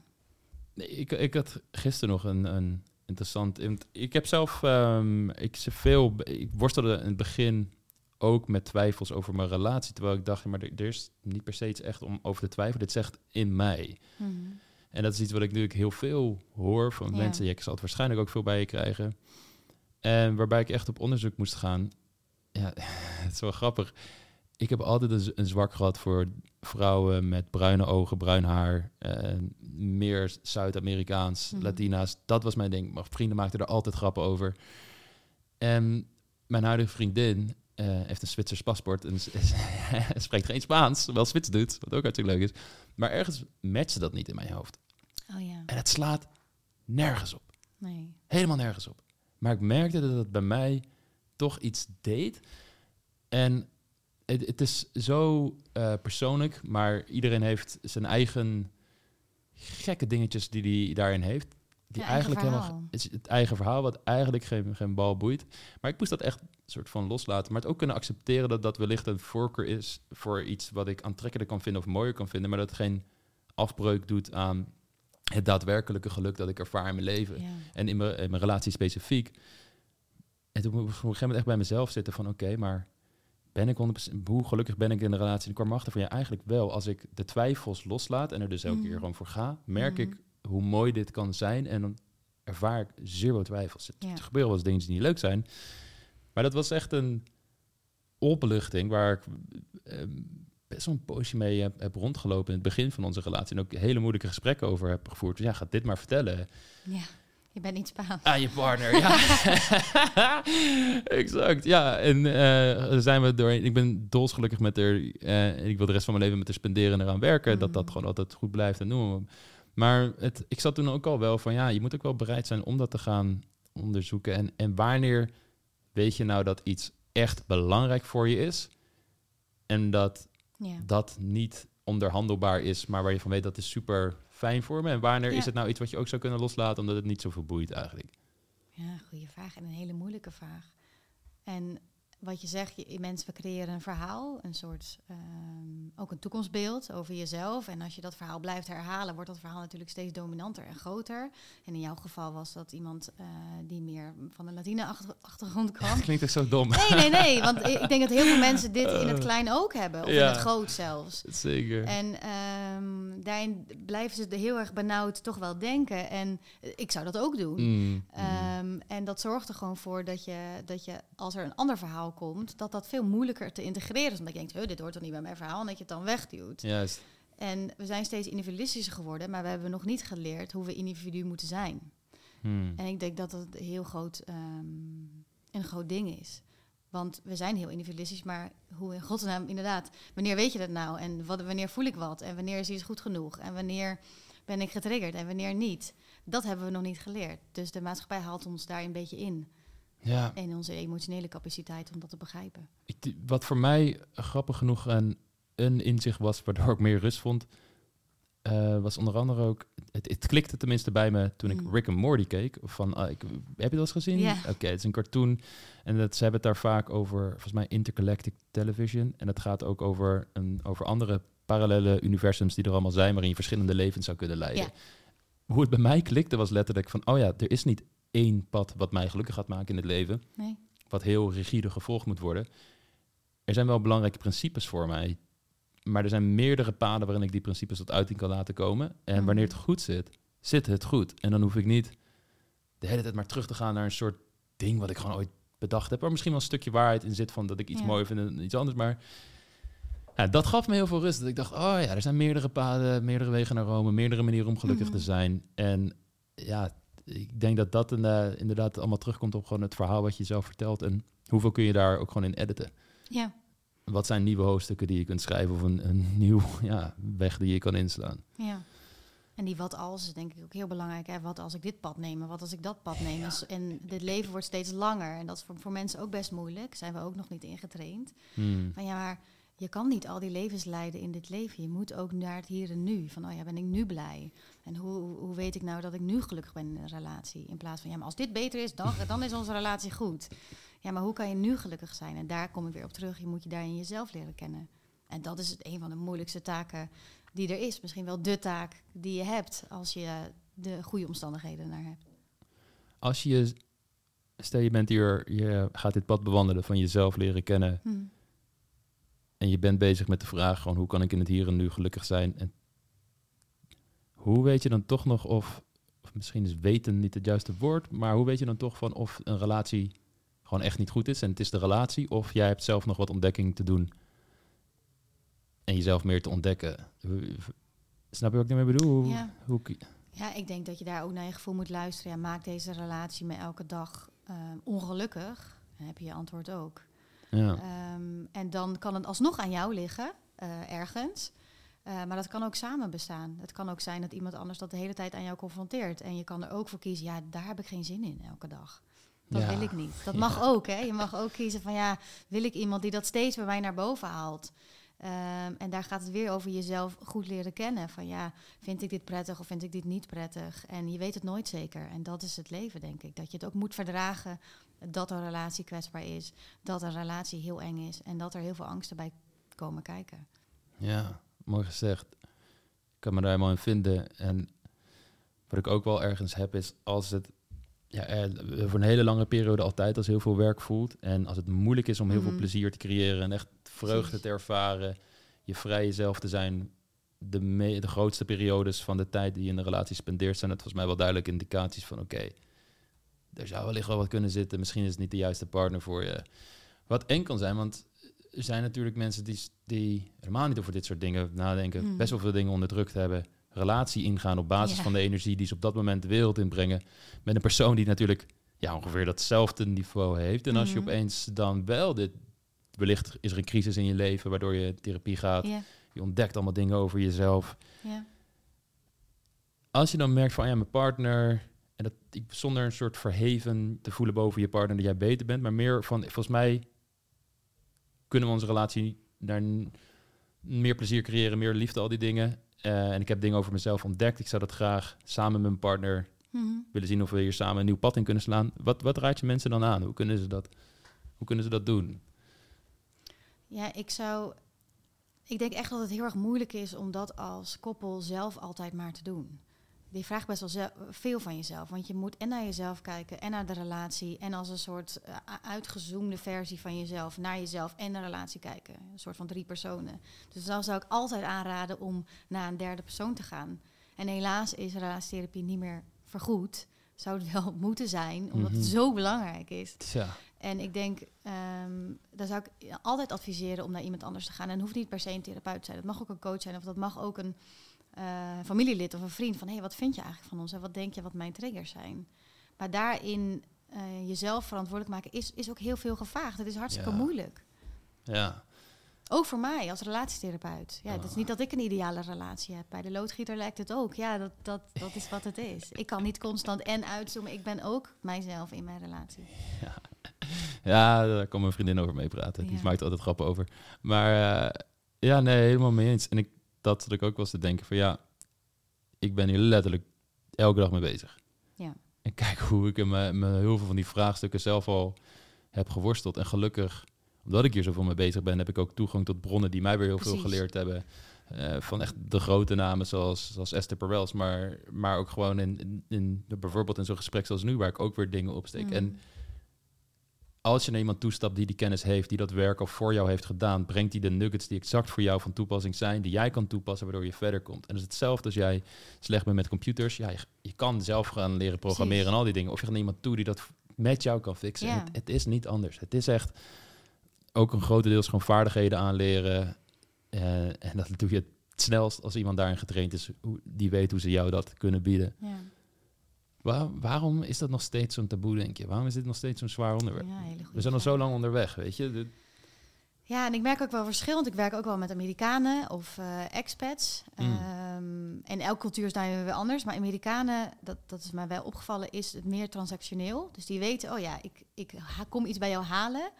Nee, ik, ik had gisteren nog een, een interessant. in- Ik heb zelf, ehm, ik ze veel, ik worstelde in het begin ook met twijfels over mijn relatie, terwijl ik dacht, maar er, er is niet per se iets echt om over te twijfelen. Dit zegt in mij. Mhm. En dat is iets wat ik natuurlijk heel veel hoor van Ja. mensen. Ik zal het waarschijnlijk ook veel bij je krijgen. En waarbij ik echt op onderzoek moest gaan. Ja, het is wel grappig. Ik heb altijd een, zwak gehad voor vrouwen met bruine ogen, bruin haar. eh, meer Zuid-Amerikaans, Mhm. Latina's. Dat was mijn ding. Mijn vrienden maakten er altijd grappen over. En mijn huidige vriendin eh, heeft een Zwitsers paspoort en spreekt geen Spaans. Wel Zwits doet, wat ook hartstikke leuk is. Maar ergens matchte dat niet in mijn hoofd. Oh ja, En het slaat nergens op. nee. Helemaal nergens op. Maar ik merkte dat het bij mij toch iets deed. En het, het is zo eh, persoonlijk, maar iedereen heeft zijn eigen gekke dingetjes die hij daarin heeft. Die Ja, eigenlijk helemaal het eigen verhaal, wat eigenlijk geen, geen bal boeit. Maar ik moest dat echt een soort van loslaten. Maar het ook kunnen accepteren dat dat wellicht een voorkeur is voor iets wat ik aantrekkelijk kan vinden of mooier kan vinden. Maar dat het geen afbreuk doet aan het daadwerkelijke geluk dat ik ervaar in mijn leven. Ja. En in mijn, in mijn relatie specifiek. En toen moest ik op een gegeven moment echt bij mezelf zitten van... oké, maar ben ik 100%... hoe gelukkig ben ik in de relatie? En ik kwam erachter van ja, eigenlijk wel. Als ik de twijfels loslaat en er dus elke Mhm. keer gewoon voor ga... merk Mhm. ik hoe mooi dit kan zijn. En dan ervaar ik zero twijfels. Het, Ja. er gebeuren wel eens dingen die niet leuk zijn. Maar dat was echt een openluchting... waar ik eh, best wel een poosje mee heb, heb rondgelopen... in het begin van onze relatie. En ook hele moeilijke gesprekken over heb gevoerd. Dus ja, ga dit maar vertellen. ja. Je bent niet Spaans. Aan je partner, ja. exact, ja. En uh, zijn we doorheen. Ik ben dolsgelukkig met haar. Uh, ik wil de rest van mijn leven met haar spenderen en eraan werken. Dat dat mm. gewoon altijd goed blijft en noem maar. Maar het, ik zat toen ook al wel van, ja, je moet ook wel bereid zijn om dat te gaan onderzoeken. En, en wanneer weet je nou dat iets echt belangrijk voor je is en dat ja. dat niet onderhandelbaar is, maar waar je van weet dat is super fijn voor me. En wanneer is het nou iets wat je ook zou kunnen loslaten omdat het niet zoveel boeit eigenlijk? Ja, goede vraag en een hele moeilijke vraag. En wat je zegt, je, mensen creëren een verhaal, een soort ehm, ook een toekomstbeeld over jezelf. En als je dat verhaal blijft herhalen, wordt dat verhaal natuurlijk steeds dominanter en groter. En in jouw geval was dat iemand uh, die meer van de Latine-achtergrond kwam. Klinkt echt zo dom. Nee, nee, nee. Want ik denk dat heel veel mensen dit in het klein ook hebben. Of in het groot zelfs. Zeker. En um, daarin blijven ze heel erg benauwd toch wel denken. En ik zou dat ook doen. Mm, um, en dat zorgt er gewoon voor dat je, dat je, als er een ander verhaal komt, dat dat veel moeilijker te integreren is. Omdat je denkt, dit hoort toch niet bij mijn verhaal. En dat je het dan wegduwt. Juist. En we zijn steeds individualistischer geworden, maar we hebben nog niet geleerd hoe we individu moeten zijn. Hmm. En ik denk dat dat heel groot, um, een groot ding is. Want we zijn heel individualistisch, maar hoe in godsnaam inderdaad, wanneer weet je dat nou? En wat, wanneer voel ik wat? En wanneer is iets goed genoeg? En wanneer ben ik getriggerd en wanneer niet? Dat hebben we nog niet geleerd. Dus de maatschappij haalt ons daar een beetje in. Ja. En onze emotionele capaciteit om dat te begrijpen. Ik, wat voor mij grappig genoeg een, een inzicht was, waardoor ik meer rust vond, uh, was onder andere ook, het, het, klikte tenminste bij me toen ik mm. Rick and Morty keek. Van, uh, ik, heb je dat eens gezien? Yeah. Oké, het is een cartoon. En dat, ze hebben het daar vaak over, volgens mij, intergalactic television. En het gaat ook over, een, over andere parallele universums die er allemaal zijn, waarin je verschillende levens zou kunnen leiden. Yeah. Hoe het bij mij klikte was letterlijk van, oh ja, er is niet één pad wat mij gelukkig gaat maken in het leven. Nee. Wat heel rigide gevolgd moet worden. Er zijn wel belangrijke principes voor mij. Maar er zijn meerdere paden waarin ik die principes tot uiting kan laten komen. En mhm. wanneer het goed zit, zit het goed. En dan hoef ik niet de hele tijd maar terug te gaan naar een soort ding wat ik gewoon ooit bedacht heb. Waar misschien wel een stukje waarheid in zit van dat ik iets ja. mooi vind en iets anders. Maar ja, dat gaf me heel veel rust. Dat ik dacht, oh ja, er zijn meerdere paden, meerdere wegen naar Rome, meerdere manieren om gelukkig mhm. te zijn. En ja, ik denk dat dat uh, inderdaad allemaal terugkomt op gewoon het verhaal wat je zelf vertelt. En hoeveel kun je daar ook gewoon in editen? Ja. Wat zijn nieuwe hoofdstukken die je kunt schrijven of een, een nieuw ja, weg die je kan inslaan? Ja. En die wat als is denk ik ook heel belangrijk. Hè? Wat als ik dit pad neem? Wat als ik dat pad neem? Ja. En dit leven wordt steeds langer. En dat is voor, voor mensen ook best moeilijk. Zijn we ook nog niet ingetraind. Hmm. Van ja, maar je kan niet al die levens leiden in dit leven. Je moet ook naar het hier en nu. Van, oh ja, ben ik nu blij? En hoe, hoe weet ik nou dat ik nu gelukkig ben in een relatie? In plaats van, ja, maar als dit beter is, dan, dan is onze relatie goed. Ja, maar hoe kan je nu gelukkig zijn? En daar kom ik weer op terug. Je moet je daarin jezelf leren kennen. En dat is een van de moeilijkste taken die er is. Misschien wel de taak die je hebt als je de goede omstandigheden naar hebt. Als je, stel je bent hier, je gaat dit pad bewandelen van jezelf leren kennen. Hmm en je bent bezig met de vraag gewoon hoe kan ik in het hier en nu gelukkig zijn. En hoe weet je dan toch nog of, of misschien is weten niet het juiste woord, maar hoe weet je dan toch van of een relatie gewoon echt niet goed is en het is de relatie, of jij hebt zelf nog wat ontdekking te doen en jezelf meer te ontdekken. Snap je wat ik ermee bedoel? Ja. Hoe, ja, ik denk dat je daar ook naar je gevoel moet luisteren. Ja, maak deze relatie me elke dag uh, ongelukkig. Dan heb je je antwoord ook. Ja. Ehm, en dan kan het alsnog aan jou liggen, uh, ergens. Uh, maar dat kan ook samen bestaan. Het kan ook zijn dat iemand anders dat de hele tijd aan jou confronteert. En je kan er ook voor kiezen, ja, daar heb ik geen zin in elke dag. Dat wil ik niet. Dat mag ook, hè. Je mag ook kiezen van, ja, wil ik iemand die dat steeds bij mij naar boven haalt? Um, en daar gaat het weer over jezelf goed leren kennen. Van ja, vind ik dit prettig of vind ik dit niet prettig? En je weet het nooit zeker. En dat is het leven, denk ik. Dat je het ook moet verdragen dat een relatie kwetsbaar is, dat een relatie heel eng is en dat er heel veel angsten bij komen kijken. Ja, mooi gezegd. Ik kan me daar helemaal in vinden. En wat ik ook wel ergens heb is als het ja, voor een hele lange periode altijd als heel veel werk voelt. En als het moeilijk is om heel veel mhm. plezier te creëren en echt vreugde te ervaren, je vrij jezelf te zijn. De, de grootste periodes van de tijd die je in een relatie spendeert, zijn het volgens mij wel duidelijke indicaties van oké, er zou wellicht wel wat kunnen zitten. Misschien is het niet de juiste partner voor je. Wat eng kan zijn, want zijn natuurlijk mensen die, die helemaal niet over dit soort dingen nadenken. Hmm. Best wel veel dingen onderdrukt hebben. relatie ingaan op basis Ja. van de energie die ze op dat moment de wereld inbrengen. Met een persoon die natuurlijk ja, ongeveer datzelfde niveau heeft. En als je Mhm. opeens dan wel dit. Wellicht is er een crisis in je leven waardoor je therapie gaat. Je ontdekt allemaal dingen over jezelf. Als je dan merkt van ja, mijn partner. En dat ik zonder een soort verheven te voelen boven je partner dat jij beter bent, maar meer van volgens mij kunnen we onze relatie naar meer plezier creëren, meer liefde, al die dingen. Eh, en ik heb dingen over mezelf ontdekt. Ik zou dat graag samen met mijn partner Mhm. willen zien of we hier samen een nieuw pad in kunnen slaan. Wat, wat raad je mensen dan aan? Hoe kunnen ze dat, hoe kunnen ze dat doen? Ja, ik zou. Ik denk echt dat het heel erg moeilijk is om dat als koppel zelf altijd maar te doen. Die vraagt best wel veel van jezelf. Want je moet en naar jezelf kijken en naar de relatie. En als een soort eh, uitgezoomde versie van jezelf naar jezelf en de relatie kijken. Een soort van drie personen. Dus dan zou ik altijd aanraden om naar een derde persoon te gaan. En helaas is relatietherapie niet meer vergoed. Zou het wel moeten zijn, omdat Mhm. het zo belangrijk is. Tja. En ik denk, ehm daar zou ik altijd adviseren om naar iemand anders te gaan. En het hoeft niet per se een therapeut te zijn. Dat mag ook een coach zijn of dat mag ook een eh, familielid of een vriend. Van, hé, hey, wat vind je eigenlijk van ons? En wat denk je wat mijn triggers zijn? Maar daarin eh, jezelf verantwoordelijk maken is, is ook heel veel gevraagd. Het is hartstikke Ja. moeilijk. Ja. Ook voor mij als relatietherapeut. Ja, het is Ah. niet dat ik een ideale relatie heb. Bij de loodgieter lijkt het ook. Ja, dat, dat, dat is wat het is. Ik kan niet constant en uitzoomen. Ik ben ook mijzelf in mijn relatie. Ja, daar kan mijn vriendin over meepraten. Die Ja. maakt altijd grappen over. Maar eh, ja, nee, helemaal mee eens. En ik, dat zat ik ook wel eens te denken van ja, ik ben hier letterlijk elke dag mee bezig. Ja. En kijk hoe ik in mijn, mijn heel veel van die vraagstukken zelf al heb geworsteld. En gelukkig, omdat ik hier zoveel mee bezig ben, heb ik ook toegang tot bronnen die mij weer heel veel geleerd hebben. Eh, van echt de grote namen zoals, zoals Esther Perels, maar, maar ook gewoon in, in, in bijvoorbeeld in zo'n gesprek zoals nu, waar ik ook weer dingen opsteek. Mm. En als je naar iemand toestapt die die kennis heeft, die dat werk al voor jou heeft gedaan, brengt hij de nuggets die exact voor jou van toepassing zijn, die jij kan toepassen, waardoor je verder komt. En dat is hetzelfde als jij slecht bent met computers. Ja, je, je kan zelf gaan leren programmeren Precies. en al die dingen. Of je gaat naar iemand toe die dat met jou kan fixen. Ja. Het, het is niet anders. Het is echt ook een grotendeels gewoon vaardigheden aanleren. Eh, en dat doe je het snelst als iemand daarin getraind is, die weet hoe ze jou dat kunnen bieden. Ja, Waar- waarom is dat nog steeds zo'n taboe, denk je? Waarom is dit nog steeds zo'n zwaar onderwerp? ja hele goede We zijn al zo lang onderweg, weet je. De- Ja, en ik merk ook wel verschil, want ik werk ook wel met Amerikanen of eh, expats. Mm. Ehm, en elke cultuur is daar weer anders. Maar Amerikanen, dat, dat is mij wel opgevallen, is het meer transactioneel. Dus die weten, oh ja, ik, ik kom iets bij jou halen.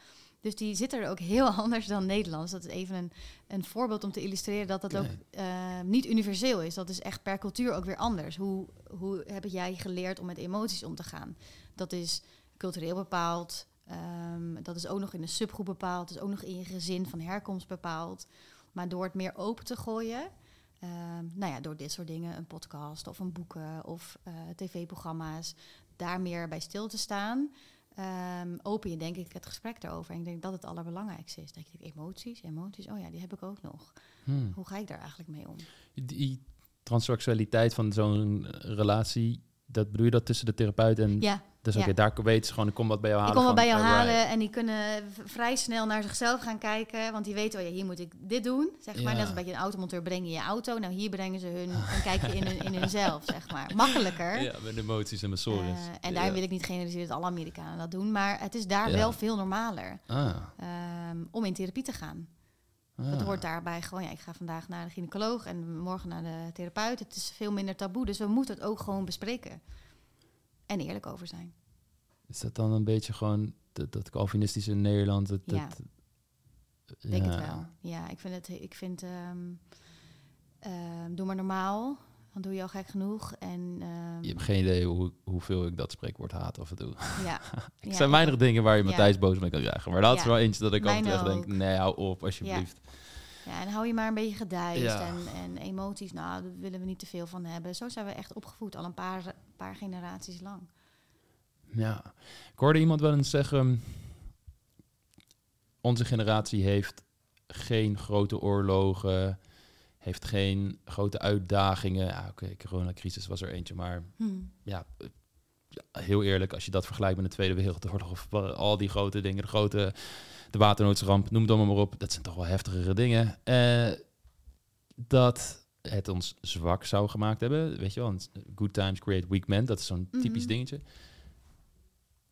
Dus die zitten er ook heel anders dan Nederlands. Dat is even een, een voorbeeld om te illustreren dat dat ook eh, niet universeel is. Dat is echt per cultuur ook weer anders. Hoe, hoe heb jij geleerd om met emoties om te gaan? Dat is cultureel bepaald. Ehm, dat is ook nog in een subgroep bepaald. Dat is ook nog in je gezin van herkomst bepaald. Maar door het meer open te gooien, ehm, nou ja, door dit soort dingen, een podcast of een boeken of eh, tv-programma's, daar meer bij stil te staan, ehm, open je denk ik het gesprek daarover. En ik denk dat het allerbelangrijkste is. Dat je denkt, emoties, emoties, oh ja, die heb ik ook nog. Hmm. Hoe ga ik daar eigenlijk mee om? Die transseksualiteit van zo'n relatie, dat bedoel je dat tussen de therapeut en... Ja, Dus ja. oké, daar weten ze gewoon, ik kom wat bij jou ik halen. kom wel bij jou alright. halen en die kunnen vrij snel naar zichzelf gaan kijken. Want die weten, oh ja, hier moet ik dit doen. Zeg maar, Ja. net als bij een automonteur breng je je auto. Nou, hier brengen ze hun een kijkje in, hun, in hunzelf, zeg maar. Makkelijker. Ja, met emoties en mijn sores. Eh, en daar Ja. wil ik niet generaliseren dat alle Amerikanen dat doen. Maar het is daar Ja. wel veel normaler Ah, ehm, om in therapie te gaan. Ah. Dat hoort daarbij gewoon, ja, ik ga vandaag naar de gynaecoloog en morgen naar de therapeut. Het is veel minder taboe, dus we moeten het ook gewoon bespreken. En eerlijk over zijn. Is dat dan een beetje gewoon dat, dat Calvinistische in Nederland? Dat, Ja. dat, Ik denk ja. het wel. Ja, ik vind het, ik vind, ehm, doe maar normaal, doe je al gek genoeg. En ehm, Je hebt geen idee hoe, hoeveel ik dat spreekwoord haat af en toe. ja, Ja, zijn weinig dingen waar je. Matthijs boos mee kan krijgen. Maar dat is wel eentje dat ik altijd echt denk, nee, hou op alsjeblieft. ja, en hou je maar een beetje gedijst. Ja. En, en emoties, nou, daar willen we niet te veel van hebben. Zo zijn we echt opgevoed, al een paar, paar generaties lang. Ja. Ik hoorde iemand wel eens zeggen, onze generatie heeft geen grote oorlogen, heeft geen grote uitdagingen. Ja, oké, coronacrisis was er eentje, maar Hm. ja, eh, heel eerlijk, als je dat vergelijkt met de Tweede Wereldoorlog of al die grote dingen, de grote, de waternoodramp, noem het allemaal maar op, dat zijn toch wel heftigere dingen. Eh, dat het ons zwak zou gemaakt hebben. Weet je wel, good times create weak men. Dat is zo'n typisch Mhm. dingetje.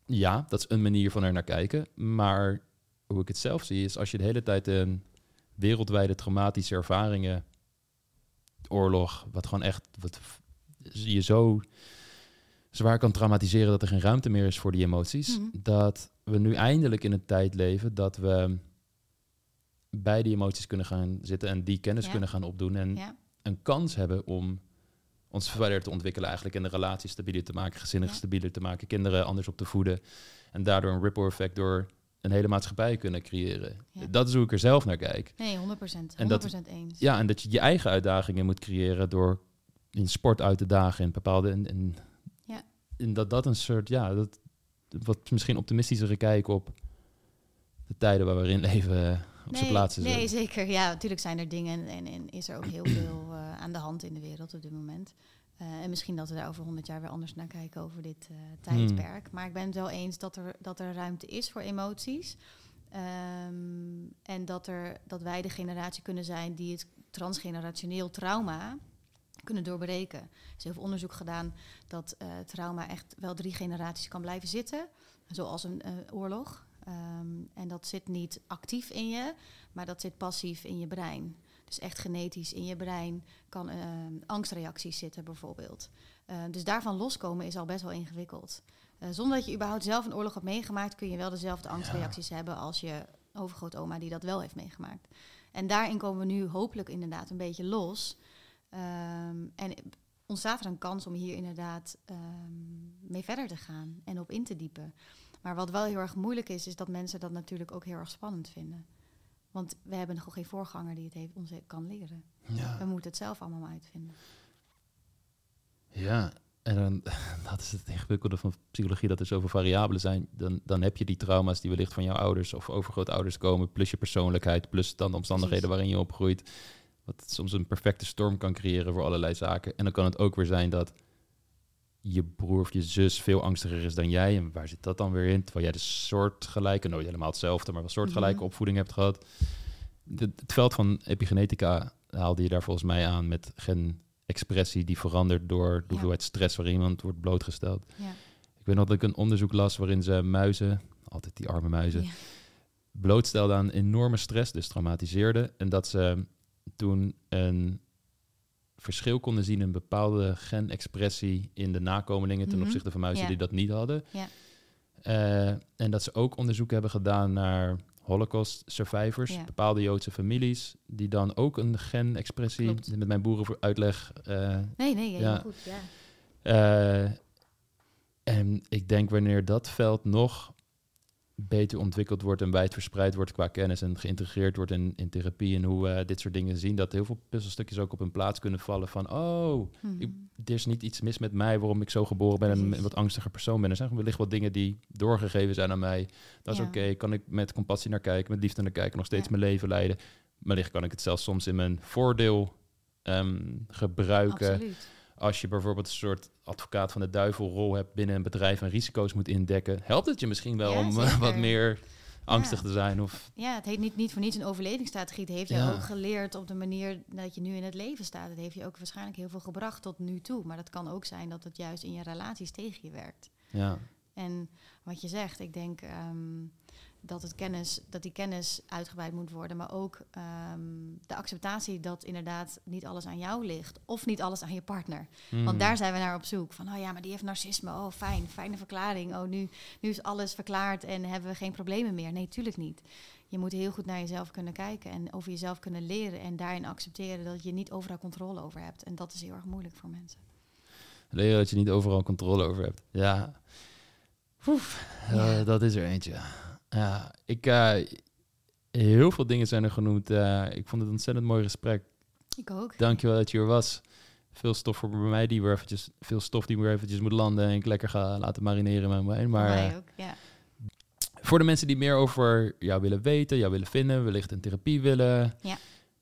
Ja, dat is een manier van er naar kijken. Maar hoe ik het zelf zie, is als je de hele tijd een wereldwijde traumatische ervaringen, oorlog, wat gewoon echt wat je zo zwaar kan traumatiseren dat er geen ruimte meer is voor die emoties. Mhm. Dat we nu eindelijk in een tijd leven dat we bij die emoties kunnen gaan zitten en die kennis Ja. kunnen gaan opdoen en Ja, een kans hebben om ons verder te ontwikkelen eigenlijk en de relatie stabieler te maken, gezinnen Ja. stabieler te maken, kinderen anders op te voeden en daardoor een ripple effect door een hele maatschappij kunnen creëren. Ja. Dat is hoe ik er zelf naar kijk. nee, 100%. 100% En dat- eens. Ja, en dat je je eigen uitdagingen moet creëren door in sport uit te dagen en bepaalde en, en, Ja. en dat dat een soort ja, dat wat misschien optimistischere kijk op de tijden waar we in leven eh, op zijn plaats is. Nee, zeker. Ja, natuurlijk zijn er dingen en, en is er ook heel veel eh, aan de hand in de wereld op dit moment. Eh, en misschien dat we daar over 100 jaar weer anders naar kijken over dit eh, tijdperk. Maar ik ben het wel eens dat er, dat er ruimte is voor emoties. Ehm, en dat, er, dat wij de generatie kunnen zijn die het transgenerationeel trauma kunnen doorbreken. Er is heel veel onderzoek gedaan dat eh, trauma echt wel drie generaties kan blijven zitten. Zoals een oorlog. Ehm, en dat zit niet actief in je, maar dat zit passief in je brein. Dus echt genetisch in je brein kan ehm, angstreacties zitten bijvoorbeeld. Eh, dus daarvan loskomen is al best wel ingewikkeld. Eh, zonder dat je überhaupt zelf een oorlog hebt meegemaakt, kun je wel dezelfde angstreacties hebben als je overgrootoma die dat wel heeft meegemaakt. En daarin komen we nu hopelijk inderdaad een beetje los. Ehm, en ontstaat er een kans om hier inderdaad ehm, mee verder te gaan en op in te diepen. Maar wat wel heel erg moeilijk is, is dat mensen dat natuurlijk ook heel erg spannend vinden. Want we hebben nog geen voorganger die het heeft, ons kan leren. Ja. We moeten het zelf allemaal uitvinden. Ja, en dan, dat is het ingewikkelde van psychologie, dat er zoveel variabelen zijn. Dan, dan heb je die trauma's die wellicht van jouw ouders of overgrootouders komen, plus je persoonlijkheid, plus dan de omstandigheden waarin je opgroeit. Wat soms een perfecte storm kan creëren voor allerlei zaken. En dan kan het ook weer zijn dat je broer of je zus veel angstiger is dan jij. En waar zit dat dan weer in? Terwijl jij de soortgelijke, nooit helemaal hetzelfde, maar wel soortgelijke Mhm. opvoeding hebt gehad. De- het veld van epigenetica haalde je daar volgens mij aan met genexpressie die verandert door de Ja. hoeveelheid stress waar iemand wordt blootgesteld. Ja. Ik weet nog dat ik een onderzoek las waarin ze muizen, altijd die arme muizen, Ja. blootstelden aan enorme stress, dus traumatiseerden. En dat ze toen een verschil konden zien in bepaalde genexpressie in de nakomelingen ten Mhm. opzichte van muizen Ja. die dat niet hadden. Ja. Eh, en dat ze ook onderzoek hebben gedaan naar Holocaust survivors, Ja. bepaalde Joodse families, die dan ook een genexpressie, Klopt. met mijn boerenuitleg, eh Nee, nee, heel Ja. goed. Ja. eh, en ik denk wanneer dat veld nog beter ontwikkeld wordt en wijd verspreid wordt qua kennis en geïntegreerd wordt in, in therapie en hoe we dit soort dingen zien, dat heel veel puzzelstukjes ook op hun plaats kunnen vallen van, oh, Mhm. ik- er is niet iets mis met mij waarom ik zo geboren ben en een wat angstiger persoon ben. Er zijn wellicht wat dingen die doorgegeven zijn aan mij. Dat is Ja. oké, kan ik met compassie naar kijken, met liefde naar kijken, nog steeds Ja. mijn leven leiden. Wellicht kan ik het zelfs soms in mijn voordeel ehm, gebruiken. Absoluut. Als je bijvoorbeeld een soort advocaat van de duivelrol hebt binnen een bedrijf en risico's moet indekken, helpt het je misschien wel Ja, om eh, zeker. wat meer angstig Ja. te zijn. Of, Ja, het heet niet, niet voor niets een overlevingsstrategie. Het heeft je Ja. ook geleerd op de manier dat je nu in het leven staat. Het heeft je ook waarschijnlijk heel veel gebracht tot nu toe. Maar dat kan ook zijn dat het juist in je relaties tegen je werkt. ja. En wat je zegt, ik denk ehm, dat, het kennis, dat die kennis uitgebreid moet worden. Maar ook ehm, de acceptatie dat inderdaad niet alles aan jou ligt. Of niet alles aan je partner. Want daar zijn we naar op zoek. Van, oh ja, maar die heeft narcisme. Oh, fijn, fijne verklaring. Oh, nu, nu is alles verklaard en hebben we geen problemen meer. Nee, tuurlijk niet. Je moet heel goed naar jezelf kunnen kijken en over jezelf kunnen leren. En daarin accepteren dat je niet overal controle over hebt. En dat is heel erg moeilijk voor mensen. Leren dat je niet overal controle over hebt. Ja. Oef, Ja. eh, dat is er eentje. Ja, ik, eh, heel veel dingen zijn er genoemd. Eh, ik vond het een ontzettend mooi gesprek. Ik ook. Dankjewel dat je er was. Veel stof voor bij mij die weer eventjes, veel stof die weer eventjes moet landen en ik lekker ga laten marineren met mij. Maar voor eh, mij ook, ja. voor de mensen die meer over jou willen weten, jou willen vinden, wellicht een therapie willen, Ja.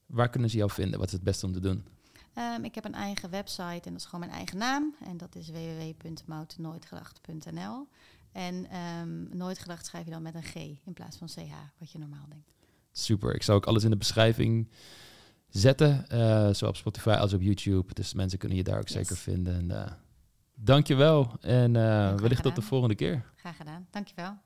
waar kunnen ze jou vinden? Wat is het beste om te doen? Ehm, ik heb een eigen website en dat is gewoon mijn eigen naam. En dat is www.moutnooitgedacht.nl. En ehm, nooit gedacht schrijf je dan met een G in plaats van CH, wat je normaal denkt. Super. Ik zal ook alles in de beschrijving zetten. Uh, zowel op Spotify als op YouTube. Dus mensen kunnen je daar ook zeker vinden. En, uh, dankjewel. En uh, wellicht tot de volgende keer. Graag gedaan. Dankjewel.